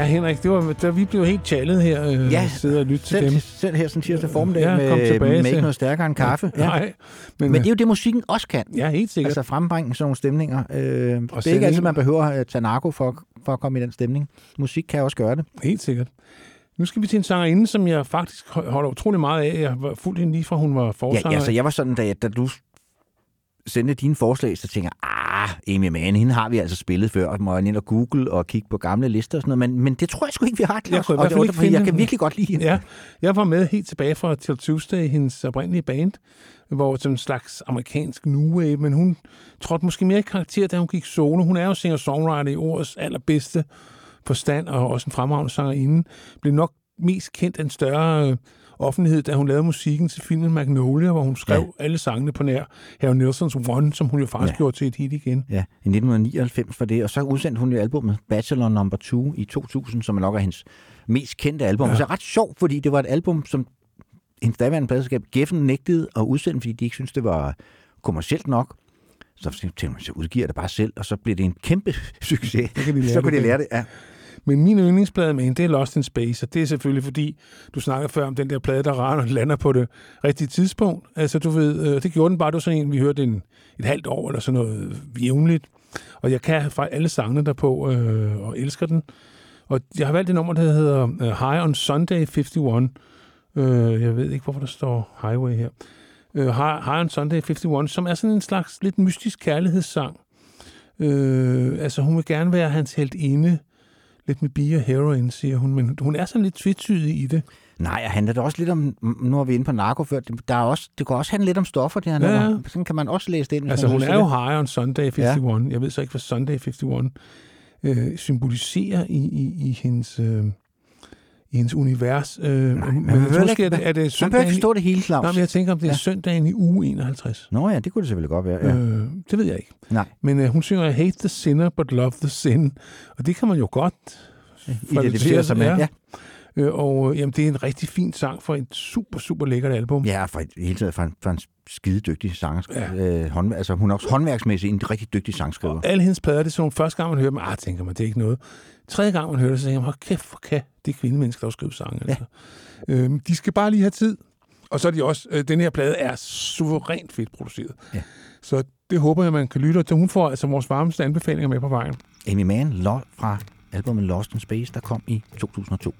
Ja, Henrik, det var, der, vi blev helt challet her, øh, Ja, sidde og lytte til dem. selv her sådan tirsdag formiddag Ja, med, tilbage med ikke noget stærkere end kaffe. Ja. Nej, Men, men, det er jo det, musikken også kan. Ja, helt sikkert. Altså frembringe sådan nogle stemninger. Øh, det er ikke altid, man behøver at tage narko for, for at komme i den stemning. Musik kan også gøre det. Helt sikkert. Nu skal vi til en sangerinde, som jeg faktisk holder utrolig meget af. Jeg har fulgt hende lige fra, hun var forsanger. ja, altså, jeg var sådan, da, da du sendte dine forslag, så tænker jeg, ah, Amy Mann, hende har vi altså spillet før, og må jeg ind og google og kigge på gamle lister og sådan noget, men, men det tror jeg sgu ikke, vi har, Claus. Jeg og det var jeg kan virkelig godt lide hende. Ja, jeg var med helt tilbage fra Till Tuesday, hendes oprindelige band, hvor som en slags amerikansk new wave, men hun trådte måske mere i karakter, da hun gik solo. Hun er jo singer-songwriter i ordets allerbedste forstand, og også en fremragende sangerinde. Blev nok mest kendt af en større øh, offentlighed, da hun lavede musikken til filmen Magnolia, hvor hun skrev ja. alle sangene på nær Harry Nilsons One, som hun jo faktisk Ja. gjorde til et hit igen. Ja, i 1999 var det, og så udsendte hun jo albumet Bachelor Number 2 i 2000, som er nok er hendes mest kendte album. Ja. Så er ret sjovt, fordi det var et album, som hendes daværende pladselskab Geffen nægtede at udsende, fordi de ikke syntes, det var kommercielt nok. Så tænkte man, så udgiver det bare selv, og så bliver det en kæmpe (laughs) succes. kan de lære så det kunne de lære det, ja. Men min yndlingsplade med hende, det er Lost in Space, og det er selvfølgelig fordi, du snakker før om den der plade, der rager og lander på det rigtige tidspunkt. Altså du ved, øh, det gjorde den bare, du sådan en, vi hørte en, et halvt år eller sådan noget jævnligt. Og jeg kan fra alle sangene derpå, øh, og elsker den. Og jeg har valgt et nummer, der hedder øh, High on Sunday 51. Øh, jeg ved ikke, hvorfor der står Highway her. Øh, High, High on Sunday 51, som er sådan en slags lidt mystisk kærlighedssang. Øh, altså hun vil gerne være hans helt inde, lidt med bi og heroin, siger hun, men hun er sådan lidt tvetydig i det. Nej, og handler det også lidt om, nu er vi inde på narko før, der er også, det kan også handle lidt om stoffer, det her Ja, nummer. Sådan kan man også læse det ind. Altså hun er jo high on Sunday 51. Ja. Jeg ved så ikke, hvad Sunday 51 øh, symboliserer i, i, i hendes... Øh, i hendes univers. Øh, men man men behøver måske ikke- er det, er det man behøver søndagen... ikke forstå det hele, Claus. Nej, men jeg tænker, om det er Ja. søndagen i uge 51. Nå ja, det kunne det selvfølgelig godt være. Ja. Øh, det ved jeg ikke. Nej. Men øh, hun synger, I hate the sinner, but love the sin. Og det kan man jo godt Identificere sig med, ja. Øh, og øh, jamen, det er en rigtig fin sang for et super, super lækkert album. Ja, for i det hele taget for en, for en skide dygtig sanger. Ja. Øh, hånd, altså, hun er også håndværksmæssigt en rigtig dygtig sangskriver. Alle hendes plader, det er sådan nogle første gang, man hører dem, ah, tænker man, det er ikke noget. Tredje gang, man hører det, så tænker man, hold kæft, hvor kan det kvindemennesker, der skriver sange. Ja. Altså. Øhm, de skal bare lige have tid. Og så er de også, øh, den her plade er suverænt fedt produceret. Ja. Så det håber jeg, man kan lytte. Og hun får altså vores varmeste anbefalinger med på vejen. Amy Mann fra albumet Lost in Space, der kom i 2002.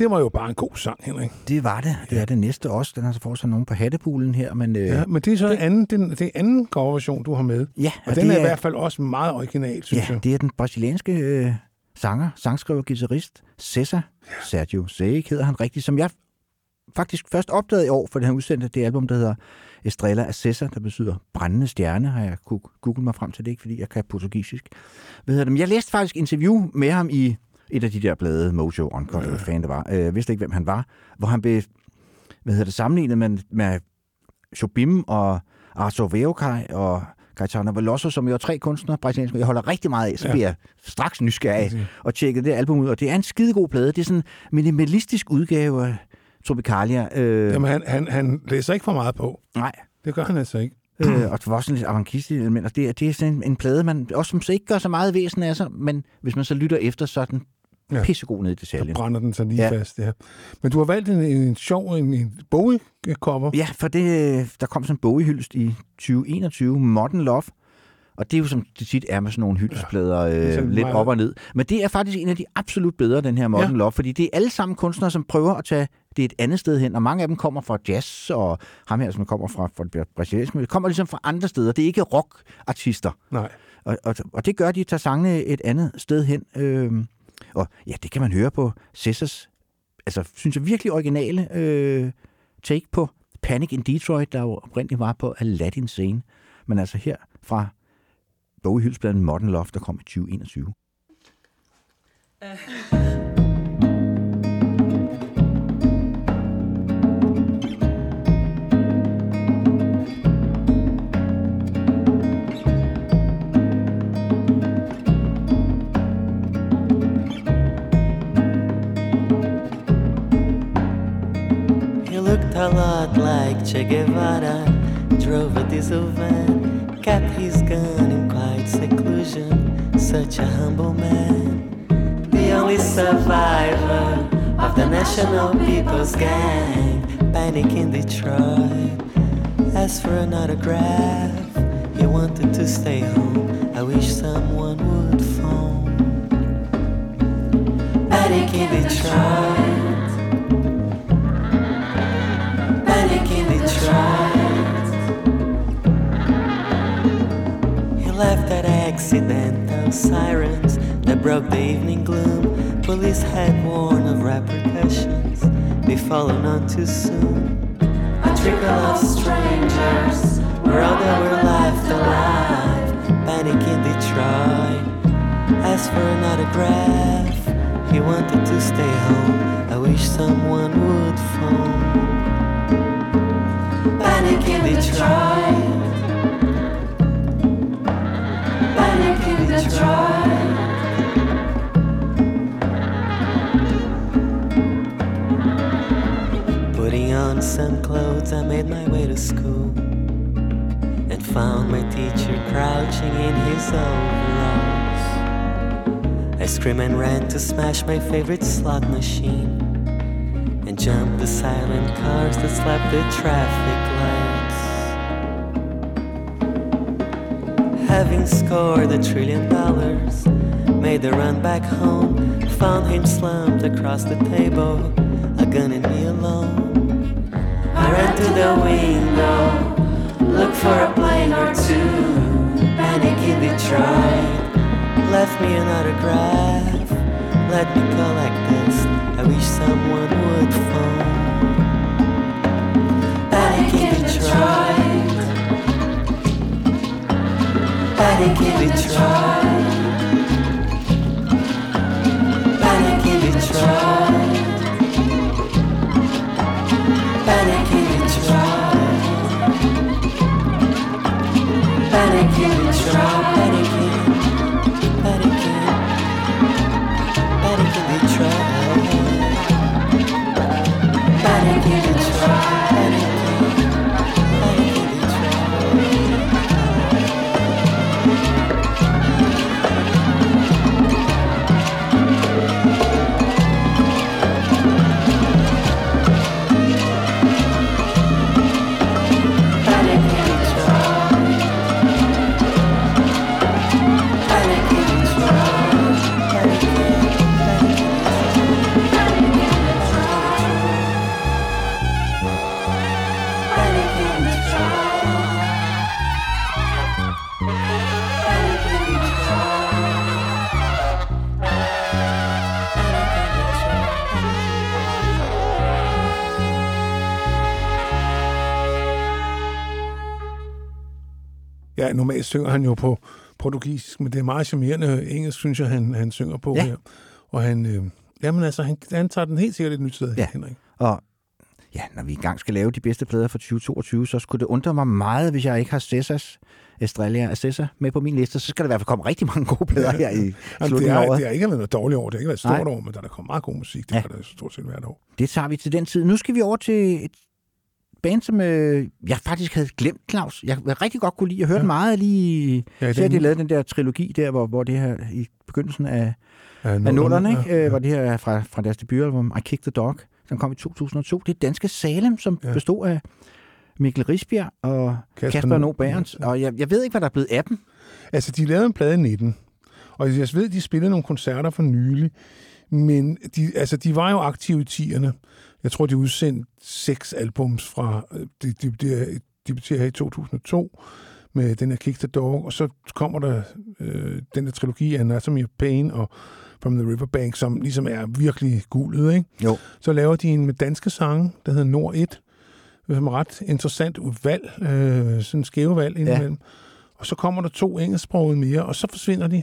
det var jo bare en god sang, Henrik. Det var det. Det er det næste også. Den har så fortsat nogen på hattepulen her, men... Øh, Ja, men det er så det, anden, den, det er anden coverversion, du har med. Ja, og, og den det er i er- hvert fald også meget original, synes ja, jeg. det er den brasilianske øh, sanger, sangskriver, guitarist, Cesar Sergio Seik hedder han rigtigt, som jeg faktisk først opdagede i år, for han udsendte det album, der hedder Estrella af Cesar, der betyder brændende stjerne, har jeg kunne google mig frem til det, ikke fordi jeg kan portugisisk. Hvad hedder det? Men jeg læste faktisk interview med ham i et af de der blade, Mojo Uncut, eller hvad fanden det var. Øh, Jeg vidste ikke, hvem han var. Hvor han blev hvad hedder det, sammenlignet med, med Jobim og Arthur Veokai og Gaetano Veloso, som jo er tre kunstnere, brasilianske, jeg holder rigtig meget af, så Ja. bliver jeg straks nysgerrig af og tjekke det album ud, og det er en skidegod plade. Det er sådan en minimalistisk udgave af Tropicalia. Øh, Jamen, han, han, han læser ikke for meget på. Nej. Det gør han altså ikke. Øh, og det var også sådan lidt avantgardistisk element, og det, er- det er sådan en, en plade, man også som så ikke gør så meget væsen af sig, men hvis man så lytter efter, så er den Ja. ja. pissegod ned i detaljen. Så brænder den så lige Ja. ja. fast, ja. Men du har valgt en, en sjov en, en Bowie-cover. Ja, for det, der kom sådan en boghyldest i 2021, Modern Love, og det er jo som det tit er med sådan nogle hyldestplader, det er øh, lidt op og ned. Men det er faktisk en af de absolut bedre, den her Modern Ja. ja. Love, fordi det er alle sammen kunstnere, som prøver at tage det et andet sted hen, og mange af dem kommer fra jazz, og ham her, som kommer fra, fra det brasilianske, kommer ligesom fra andre steder. Det er ikke rockartister. Nej. Og, og, og det gør, at de tager sangene et andet sted hen. Øhm, og ja, det kan man høre på Cessas, altså synes jeg virkelig originale øh, take på Panic in Detroit, der jo oprindeligt var på Aladdin scene. Men altså her fra boghyldsbladen Modern Love, der kom i 2021. Uh. A lot like Che Guevara, drove a diesel van, kept his gun in quiet seclusion, such a humble man. The only survivor of the National People's Gang, panic in Detroit. Asked for an autograph, he wanted to stay home. I wish someone would phone. Panic in Detroit. Left at accidental sirens that broke the evening gloom. Police had warned of repercussions. Followed on too soon. A trickle of strangers were all that were left alive. Panic in Detroit. Asked for an autograph. He wanted to stay home. I wish someone would phone. Panic in Detroit. And found my teacher crouching in his own rows I scream and ran to smash my favorite slot machine and jumped the silent cars that slapped the traffic lights. Having scored a trillion dollars, made the run back home, found him slumped across the table, a gun in me alone. I ran to the window, looked for a plane or two, panic in Detroit, left me an autograph, let me collect this, I wish someone would phone. Panic in Detroit, panic in Detroit, panic in Detroit. Panic in Detroit. Panic in Detroit. Panic in. Panic in. Panic in Detroit. Panic in Detroit. Panic in. Panic in Detroit. Ja, normalt synger han jo på portugisisk, men det er meget charmerende engelsk, synes jeg, han, han synger på Ja. her. Og han, øh, jamen altså, han, han tager den helt sikkert et nyt sted, Ja. Henrik. Og ja, når vi engang skal lave de bedste plader for 2022, så skulle det undre mig meget, hvis jeg ikke har Cesars Estrella Cesar med på min liste. Så skal der i hvert fald komme rigtig mange gode plader her i (laughs) Jamen, slutningen af er, året. det har ikke været noget dårligt år, det har ikke været et stort Nej. år, men der er der kommet meget god musik, det Ja. er der stort set hvert år. Det tager vi til den tid. Nu skal vi over til et band, som øh, jeg faktisk havde glemt, Claus. Jeg rigtig godt kunne lide. Jeg hørte ja. meget lige... Ja, så de lavede den der trilogi der, hvor, hvor det her i begyndelsen af, Ja, af nullerne? Ja, ja. hvor det her er fra, fra deres debutalbum I Kicked the Dog, som kom i 2002. Det er danske Salem, som ja. Bestod af Mikkel Risbjerg og Kasper Kasper, No- Berens. Og jeg, jeg ved ikke, hvad der er blevet af dem. Altså, de lavede en plade i 19, og jeg ved, de spillede nogle koncerter for nylig, men de, altså, de var jo aktive i 10'erne. Jeg tror, de udsendte seks albums fra, øh, de, de, de, debuterer her i 2002 med den her Kick the Dog, og så kommer der øh, den der trilogi af Anatomy of Pain og From the Riverbank, som ligesom er virkelig gulet, ikke? Jo. Så laver de en med danske sange, der hedder Nord 1, som er ret interessant valg, øh, sådan skæve valg indimellem. Og så kommer der to engelsksprogede mere, og så forsvinder de.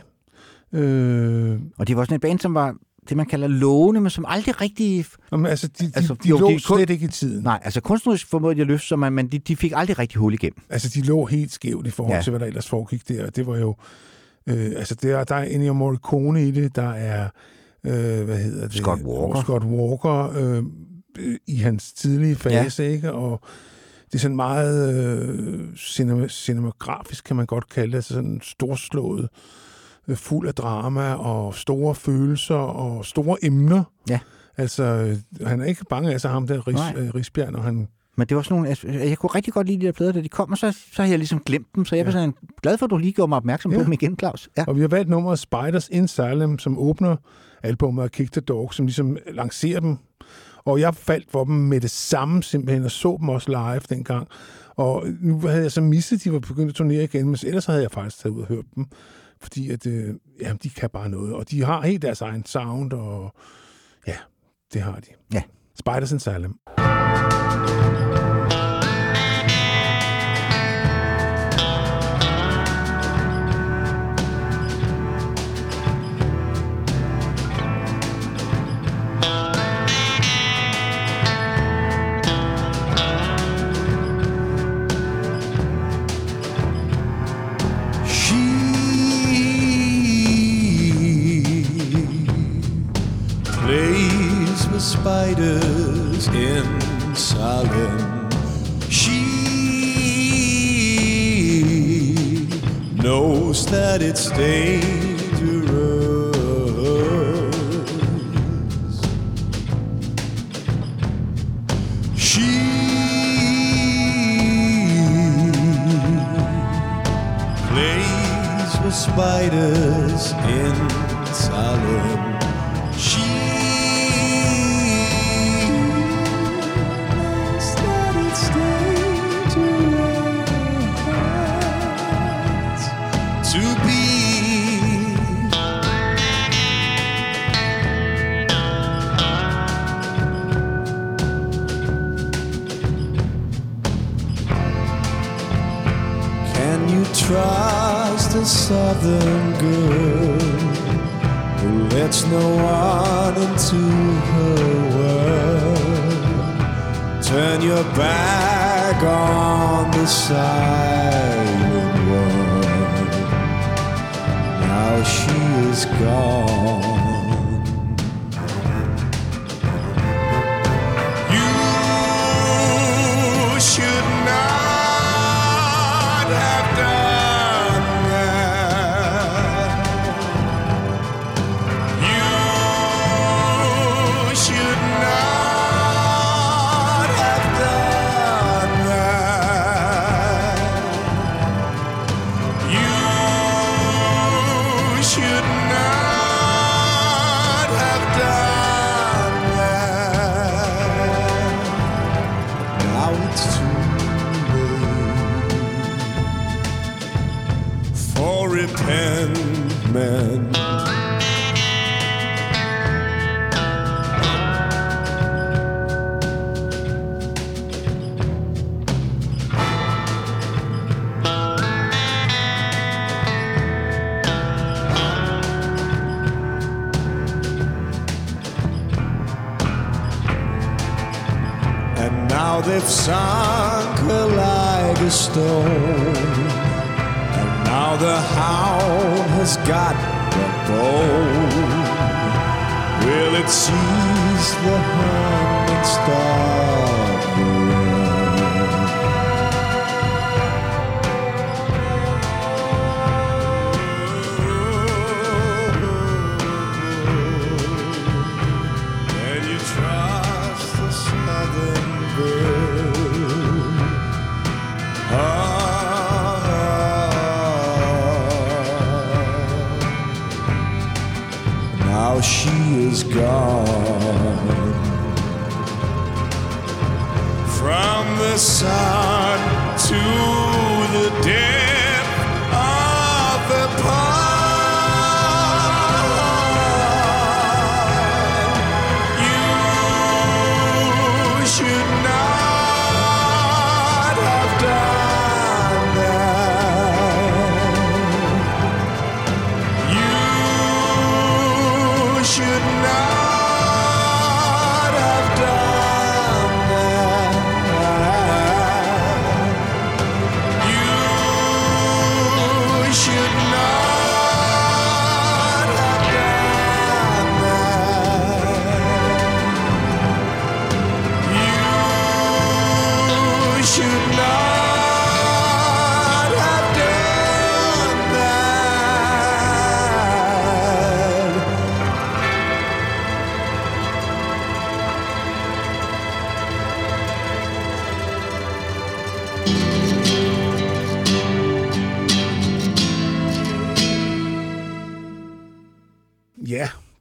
Øh, Og det var sådan et band, som var det, man kalder lovende, men som aldrig rigtig... Jamen, altså, de, de, Altså, de jo, lå de slet ikke i tiden. Nej, altså kunstnerisk formåede de at løfte sig, men- de, de fik aldrig rigtig hul igennem. Altså, de lå helt skævt i forhold Ja. til, hvad der ellers foregik der. Det var jo... Øh, altså, der, der er Ennio Morricone i det, der er... Øh, hvad hedder det? Scott Walker. Scott Walker øh, i hans tidlige fase, ja. ikke? Og det er sådan meget øh, cinema, cinemagrafisk, kan man godt kalde det. Altså sådan storslået, øh, fuld af drama og store følelser og store emner. Ja. Altså, han er ikke bange af sig, ham der Ris, øh, Risbjerg, når han Men det var sådan nogle, altså, jeg kunne rigtig godt lide de der plader, da de kom, og så, så har jeg ligesom glemt dem, så jeg er sådan glad for, at du lige gjorde mig opmærksom ja. på Ja. dem igen, Claus. Ja. Og vi har valgt nummeret Spiders in Salem, som åbner albumet af Kick the Dog, som ligesom lancerer dem. Og jeg faldt for dem med det samme simpelthen, og så dem også live dengang. Og nu havde jeg så misset, at de var begyndt at turnere igen, men ellers havde jeg faktisk taget ud og hørt dem. Fordi at, øh, ja, de kan bare noget, og de har helt deres egen sound, og ja, det har de. Ja. Spiders in Salem. Spiders in Salem. She knows that it's dangerous. She plays with spiders in Salem. Trust a southern girl who lets no one into her world? Turn your back on the silent one. Now she is gone. They've sunk her like a stone. And now the hound has got the bone. Will it seize the hand and stop from the sun to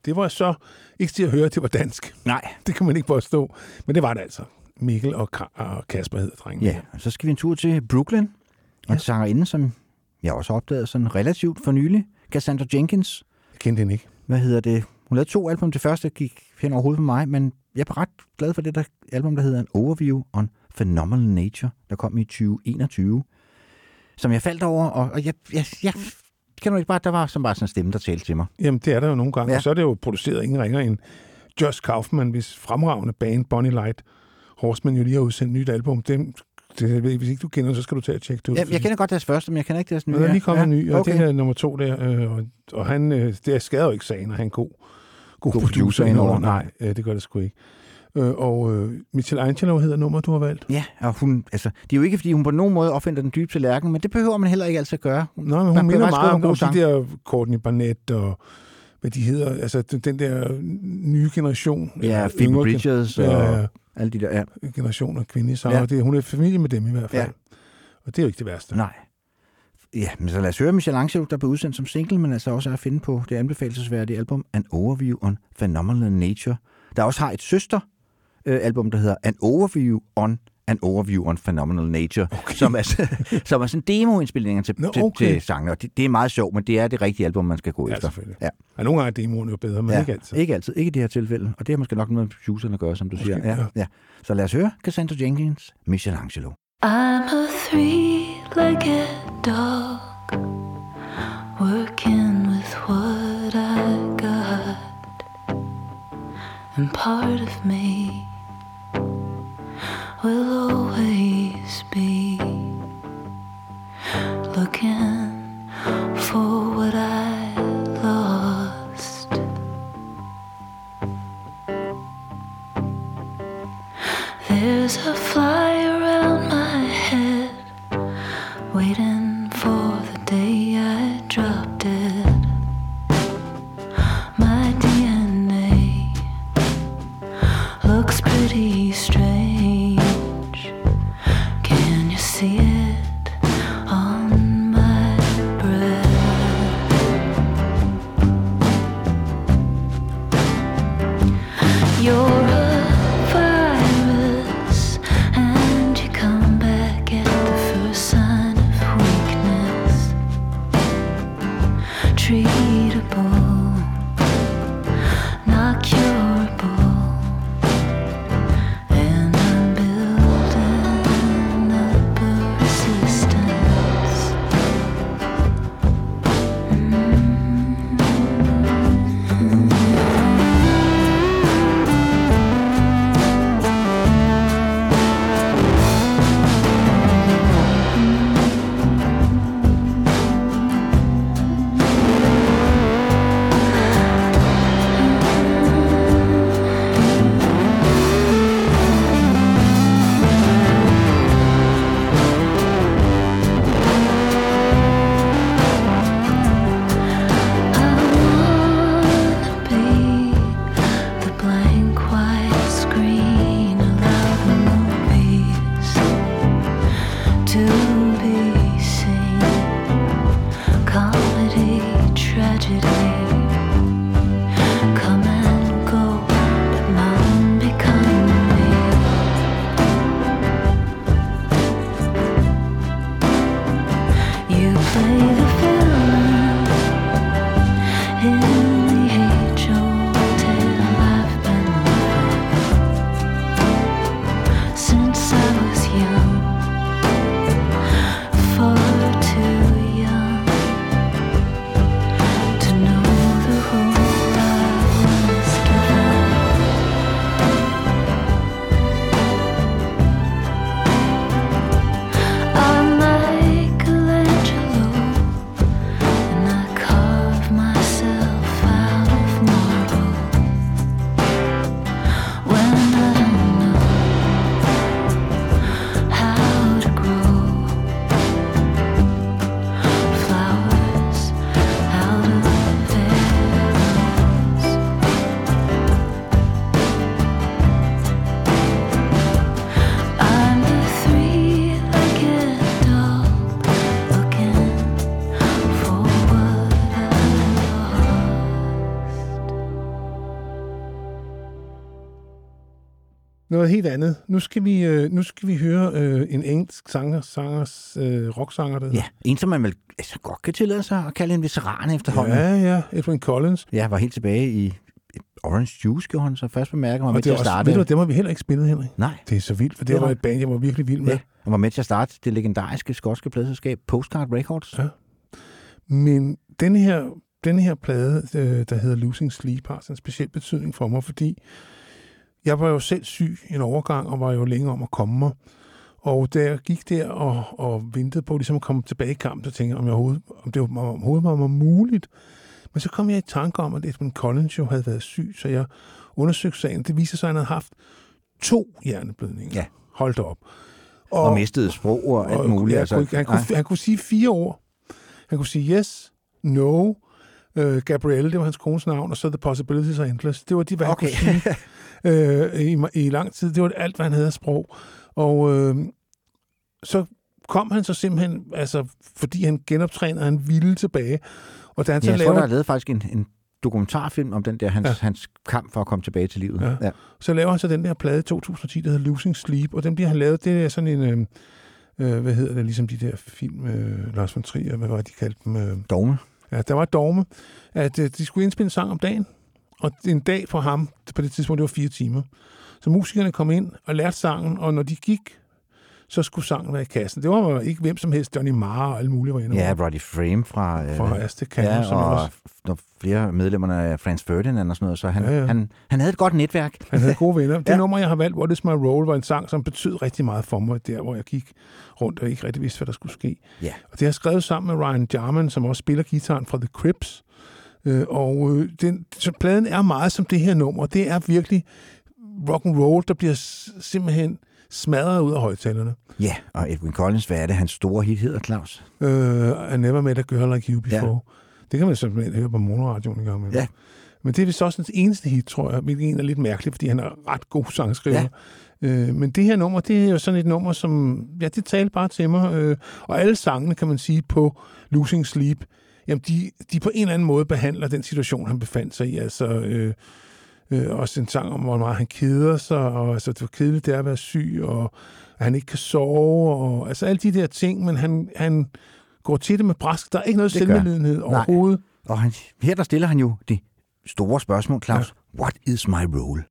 det var så ikke til at høre, at det var dansk. Nej. Det kan man ikke påstå. Men det var det altså. Mikkel og, Ka- og Kasper hedder drengen. Ja, og så skal vi en tur til Brooklyn. Og en sangerinde, som jeg også har opdaget sådan relativt for nylig. Cassandra Jenkins. Jeg kendte hende ikke. Hvad hedder det? Hun lavede to album. Det første gik hen over hovedet på mig, men jeg er ret glad for det der album, der hedder An Overview on Phenomenal Nature, der kom i 2021. Som jeg faldt over, og, og jeg, jeg, jeg kan du ikke bare, der var som bare sådan en stemme, der talte til mig. Jamen, det er der jo nogle gange. Ja. Ja. Og så er det jo produceret ingen ringer end Josh Kaufman, hvis fremragende band Bonnie Light Horseman jo lige har udsendt et nyt album. Dem, det, hvis ikke du kender, så skal du tage og tjekke det ud. Jeg, jeg kender godt deres første, men jeg kender ikke deres nye. Men der er lige kommet ja, en ny, og okay. det er nummer to der. Øh, og, og han, øh, det skader jo ikke sagen, og han er god, god, God producer indover. Nej, øh, det gør det sgu ikke. Øh, og øh, Michelangelo hedder nummer, du har valgt. Ja, og hun, altså, det er jo ikke, fordi hun på nogen måde opfinder den dybe tallerken, men det behøver man heller ikke altid at gøre. Nå, men hun minder meget om, nogle de der Courtney Barnett og hvad de hedder, altså den, der nye generation. Ja, Phoebe yngre ja, og ja, alle de der, ja. generation af kvindelige sanger. Ja. Det, hun er familie med dem i hvert fald. Ja. Og det er jo ikke det værste. Nej. Ja, men så lad os høre Michelangelo, der blev udsendt som single, men altså også er at finde på det anbefalesværdige album An Overview on Phenomenal Nature, der også har et søster øh, album, der hedder An Overview on An Overview on Phenomenal Nature, okay. som, er, (laughs) som er sådan demoindspilninger til, Nå, til, okay. til sangene. Og det, det er meget sjovt, men det er det rigtige album, man skal gå Ja, efter. selvfølgelig. Ja. Og nogle gange er demoen jo bedre, men ja, ikke altid. Ikke altid. Ikke i det her tilfælde. Og det har måske nok noget med producerne at gøre, som du siger. Ja, ja. ja. Så lad os høre Cassandra Jenkins, Michelangelo. I'm a three-legged dog working with what I got, and part of me will always be looking for what I lost. There's a fly around my head, waiting see it noget helt andet. Nu skal vi, øh, nu skal vi høre øh, en engelsk sanger, sangers, øh, rocksanger, der Ja, en som man vel altså, godt kan tillade sig at kalde en veteran efterhånden. Ja, ja, Edwin Collins. Ja, var helt tilbage i Orange Juice, gjorde han så først bemærket, var Og med det til at starte. ved du, dem har vi heller ikke spillet, Henrik. Nej. Det er så vildt, for det, Det var var- et band, jeg var virkelig vild med. Ja, han var med til at starte det legendariske skotske pladselskab Postcard Records. Ja. Men denne her, denne her plade, øh, der hedder Losing Sleep, har sådan en speciel betydning for mig, fordi jeg var jo selv syg en overgang, og var jo længe om at komme mig. Og da jeg gik der og, og ventede på ligesom at komme tilbage i kampen, så tænkte jeg, om, jeg overhovedet, om det var- om overhovedet var muligt. Men så kom jeg i tanke om, at Edmund Collins jo havde været syg, så jeg undersøgte sagen. Det viser sig, at han havde haft to hjerneblødninger. Ja. Holdt op. Og, og mistede sprog og alt muligt. Ja, altså, han, kunne, han, kunne, han kunne sige fire ord. Han kunne sige yes, no, uh, Gabrielle, det var hans kones navn, og så The Possibilities Are Endless. Det var de, hvad Okay. han kunne sige (laughs) øh, i, i lang tid. Det var alt, hvad han havde af sprog. Og øh, så kom han så simpelthen, altså, fordi han genoptrænede, han ville tilbage. Og da han Ja, så jeg tror, laver, der er lavet faktisk en, en dokumentarfilm om den der, hans, Ja. hans kamp for at komme tilbage til livet. Ja. Ja. Så laver han så den der plade i 2010, der hedder Losing Sleep, og den bliver han lavet, det er sådan en, øh, øh, hvad hedder det, ligesom de der film, øh, Lars von Trier, hvad var det, de kaldte dem? Øh, Dogme. Ja, der var dogme, at øh, de skulle indspille en sang om dagen, og en dag for ham, på det tidspunkt, det var fire timer. Så musikerne kom ind og lærte sangen, og når de gik, så skulle sangen være i kassen. Det var ikke hvem som helst, Johnny Marr og alle mulige var inde Ja. Roddy Frame fra... øh, Fra Aztec Canyon, ja, som og også- når flere medlemmerne af Franz Ferdinand og sådan noget, så han, ja. ja. Han, han havde et godt netværk. Han havde gode venner. Det (laughs) Ja. nummer, jeg har valgt, What is my role, var en sang, som betød rigtig meget for mig, der hvor jeg gik rundt og ikke rigtig vidste, hvad der skulle ske. Ja. Og det har jeg skrevet sammen med Ryan Jarman, som også spiller gitaren fra The Crips. Øh, og øh, den, så pladen er meget som det her nummer. Det er virkelig rock and roll, der bliver simpelthen smadret ud af højtalerne. Ja, og Edwin Collins, hvad er det, hans store hit hedder, Claus? Uh, I never met a girl like you before. Ja. Det kan man simpelthen høre på monoradioen en gang med. Ja. Men det er vist også hans eneste hit, tror jeg, hvilket en er lidt mærkeligt, fordi han er ret god sangskriver. Ja. Uh, men det her nummer, det er jo sådan et nummer, som, ja, det talte bare til mig. Uh, og alle sangene, kan man sige, på Losing Sleep, jamen de, de på en eller anden måde behandler den situation, han befandt sig i. Altså, øh, øh, også en sang om, hvor meget han keder sig, og altså, det var kedeligt, det er at være syg, og at han ikke kan sove, og altså alle de der ting, men han, han går til det med brask. Der er ikke noget Det selvmedlidenhed Nej. overhovedet. Og han, her der stiller han jo det store spørgsmål, Claus. Ja. What is my role?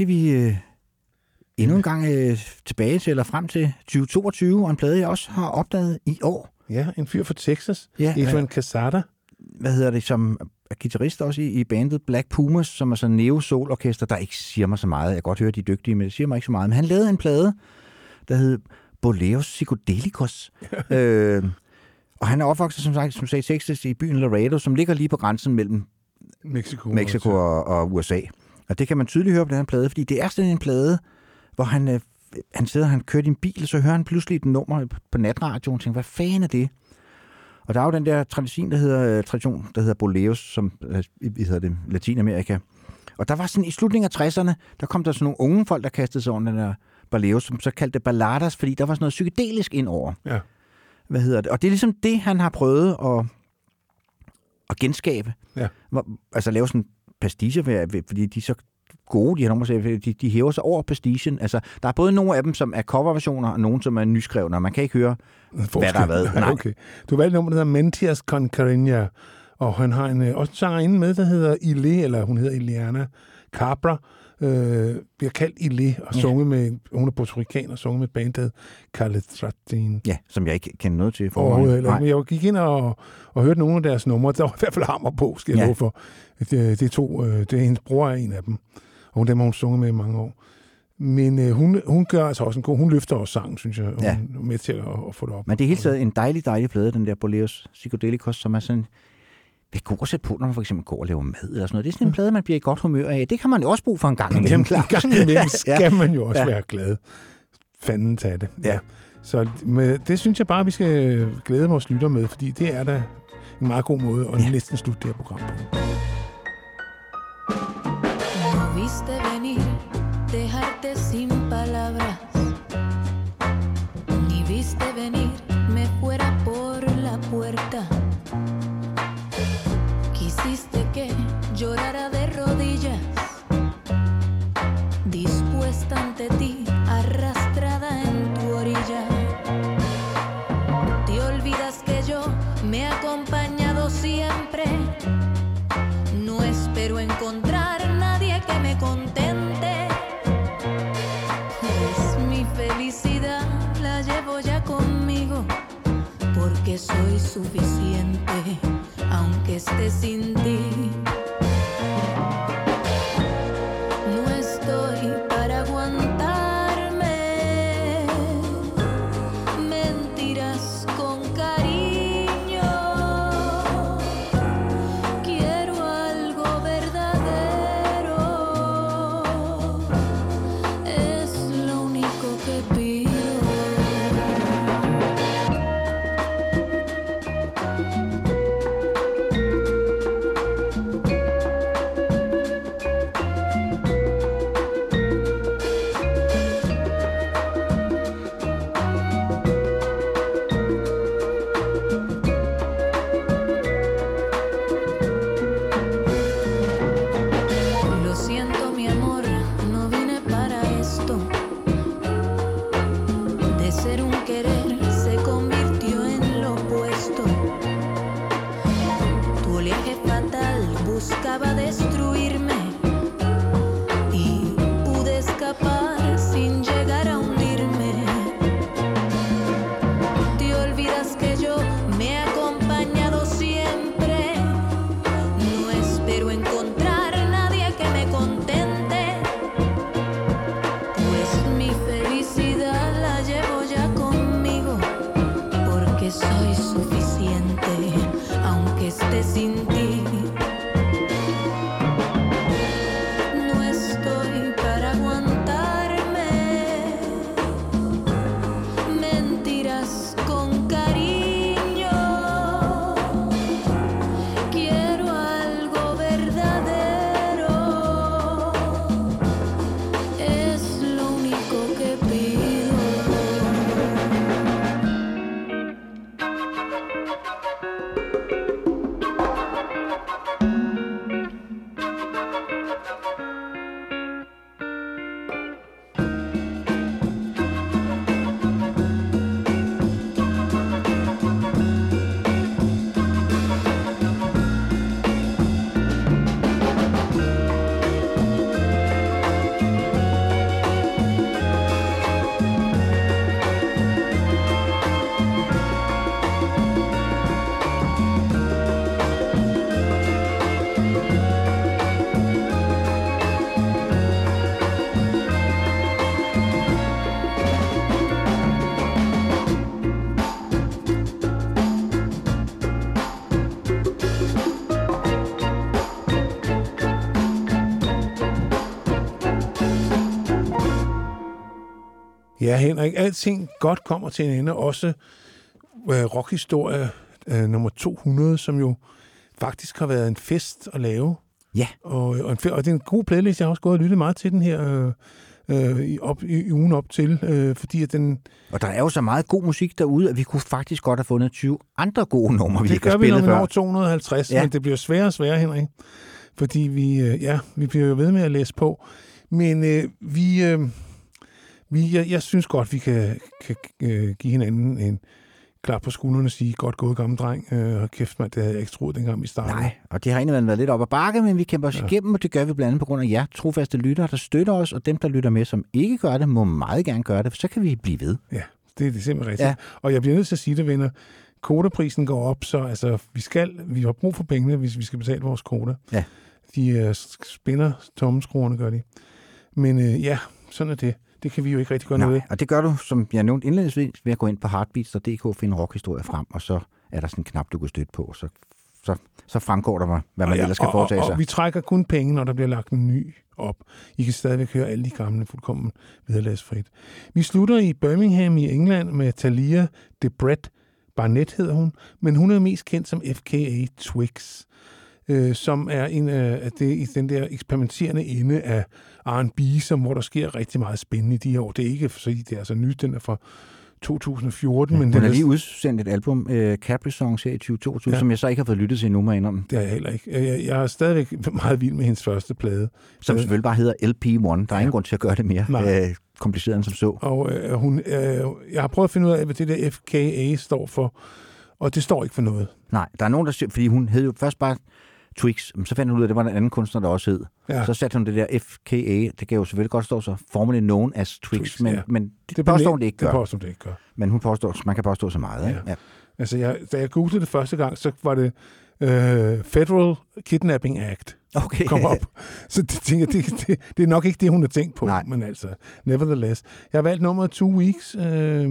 Skal vi øh, endnu en gang øh, tilbage til, eller frem til 2022, og en plade, jeg også har opdaget i år. Ja, en fyr fra Texas. Ja, Adrian Casada. hvad hedder det, som er guitarist også i, i bandet Black Pumas, som er sådan en neo-soul-orkester, der ikke siger mig så meget. Jeg kan godt høre, de er dygtige, men det siger mig ikke så meget. Men han lavede en plade, der hed Boleros Psychodelicos. (laughs) øh, og han er opvokset, som sagt, som sagde, i Texas i byen Laredo, som ligger lige på grænsen mellem Mexico, Mexico og, og USA. Og det kan man tydeligt høre på den her plade, fordi det er sådan en plade, hvor han, øh, han sidder, han kører i en bil, og så hører han pludselig et nummer på natradioen, og tænker, hvad fanden er det? Og der er jo den der tradition, der hedder, øh, tradition, der hedder boleros, som øh, i hedder det, Latinamerika. Og der var sådan i slutningen af 60'erne, der kom der sådan nogle unge folk, der kastede sig over den der boleros, som så kaldte det balladas, fordi der var sådan noget psykedelisk ind over. Ja. Hvad hedder det? Og det er ligesom det, han har prøvet at, at genskabe. Ja. Hvor, altså lave sådan pastiche, fordi de er så gode, de her numre, de, de hæver sig over pastichen. Altså, der er både nogle af dem, som er coverversioner, og nogle, som er nyskrevne, og man kan ikke høre, hvad der har været. Nej. Okay. Du valgte nummer, der hedder Mentias con Cariña, og han har en, øh, også en sangerinde med, der hedder Ile, eller hun hedder Iliana Cabra, øh, bliver kaldt Ile, og Ja. sunget med, hun er Puerto Rican, og sunget med bandet Caletratin. Ja, som jeg ikke kender noget til Overhovedet forvejen. heller. Men jeg gik ind og, og hørte nogle af deres numre. Der var i hvert fald hammer på, skal jeg Ja. ja. for. Det, det, er to, øh, det er hendes bror er en af dem. Og hun, dem har hun sunget med i mange år. Men øh, hun, hun gør altså også en god... Hun løfter også sangen, synes jeg. og Ja. Hun er med til at, at få det op. Men det er helt taget en dejlig, dejlig plade, den der Boleros Psychodelicos, som er sådan det er god at sætte på, når man for eksempel går og laver mad eller sådan noget. Det er sådan en plade, man bliver i godt humør af. Det kan man jo også bruge for en gang imellem. Jamen, en gang imellem (laughs) skal man jo også Ja. ja. være glad. Fanden tage det. Ja. Så med, det synes jeg bare, vi skal glæde vores lytter med, fordi det er da en meget god måde at ja. næsten slutte det her program på. Suficiente, aunque esté sin ti. Ja, Henrik, alting godt kommer til en ende. Også øh, rockhistorie øh, nummer 200, som jo faktisk har været en fest at lave. Ja. Og, og, en, og det er en god playlist. Jeg har også gået og lyttet meget til den her øh, øh, i, op, i, i ugen op til, øh, fordi at den... Og der er jo så meget god musik derude, at vi kunne faktisk godt have fundet 20 andre gode numre, vi det ikke har gør vi, når spillet vi før. når 250, Ja. ja. men det bliver sværere og sværere, Henrik. Fordi vi, øh, ja, vi bliver jo ved med at læse på. Men øh, vi, øh, vi jeg, jeg synes godt, vi kan, kan øh, give hinanden en klap på skulderen og sige, godt gået, gammel dreng. Øh, kæft, mand, det havde jeg ikke troet, dengang vi startede. Nej, og det har egentlig været lidt op ad bakke, men vi kæmper os ja. igennem, og det gør vi blandt andet på grund af jer trofaste lyttere, der støtter os, og dem, der lytter med, som ikke gør det, må meget gerne gøre det, for så kan vi blive ved. Ja, det, det er simpelthen rigtigt. Ja. Og jeg bliver nødt til at sige det, venner. Kodaprisen går op, så altså, vi, skal, vi har brug for pengene, hvis vi skal betale vores koda. Ja. De øh, spænder tommeskruerne, gør de. Men øh, ja, sådan er det. Det kan vi jo ikke rigtig gøre noget Nej, ved. og det gør du, som jeg nævnte indledningsvis, ved at gå ind på heartbeats.dk og finde rockhistorie frem, og så er der sådan en knap, du kan støtte på, og så, så, så fremgår der, hvad man Og ja, ellers skal og, foretage og, sig. og vi trækker kun penge, når der bliver lagt en ny op. I kan stadigvæk høre alle de gamle fuldkommen vederlagsfrit. Vi slutter i Birmingham i England med Talia Debret Barnett hedder hun, men hun er mest kendt som FKA Twix, øh, som er en øh, af det, i den der eksperimenterende ende af R&B, som, hvor der sker rigtig meget spændende i de her år. Det er ikke, fordi det er så nyt, den er fra 2014, men Hun den har lige udsendt et album, uh, Capri Songs her i 2022, ja. Ja. som jeg så ikke har fået lyttet til endnu, må jeg. Det er jeg heller ikke. Jeg, jeg er stadigvæk meget vild med hendes første plade. Som Øh, selvfølgelig bare hedder LP1. Der er ingen grund til at gøre det mere Nej. øh, kompliceret end som så. Og øh, hun, øh, jeg har prøvet at finde ud af, hvad det der FKA står for, og det står ikke for noget. Nej, der er nogen, der siger, fordi hun hed jo først bare Twix, men så fandt hun ud af, at det var en anden kunstner, der også hed. Ja. Så satte hun det der FKA, det kan jo selvfølgelig godt stå så, formerly known as Twix, Twix men, ja. men det, Det det påstår hun det ikke det gør. påstår hun det ikke gør. Men hun påstår, man kan påstå så meget. Ikke? Ja. Altså, jeg, da jeg googlede det første gang, så var det øh, Federal Kidnapping Act. Okay. Kom op. (laughs) Så det, tænker, det, det, det er nok ikke det, hun har tænkt på. Nej. Men altså, nevertheless. Jeg har valgt nummeret Two Weeks øh,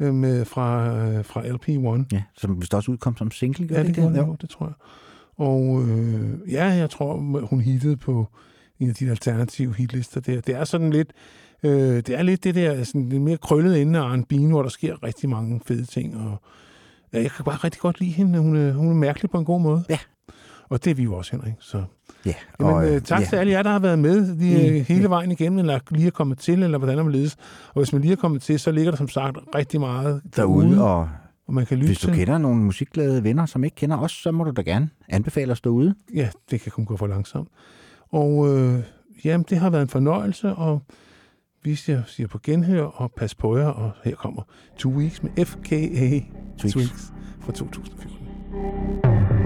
øh, med, fra, øh, fra LP1. Ja, som vist også udkom som single, gør Ja, det det det, det tror jeg. Og øh, ja, jeg tror, hun hittede på en af de alternative hitlister der. Det er sådan lidt, øh, det er lidt det der, sådan lidt mere krøllet ende af R&B, hvor der sker rigtig mange fede ting. Og ja, jeg kan bare rigtig godt lide hende. Hun er, hun er mærkelig på en god måde. Ja. Og det er vi jo også, Henrik. Så. Ja, og, øh, øh, tak ja. til alle jer, der har været med lige, Mm. øh, hele vejen igennem, eller lige er kommet til, eller hvordan man ledes. Og hvis man lige er kommet til, så ligger der som sagt rigtig meget derude, og og man kan lytte hvis du til. kender nogle musikglade venner, som ikke kender os, så må du da gerne anbefale os derude. Ja, det kan kun gå for langsomt. Og øh, jamen, det har været en fornøjelse, og vi siger, siger på genhør, og pas på jer, og her kommer Two Weeks med FKA Tweaks. Tweaks fra 2014.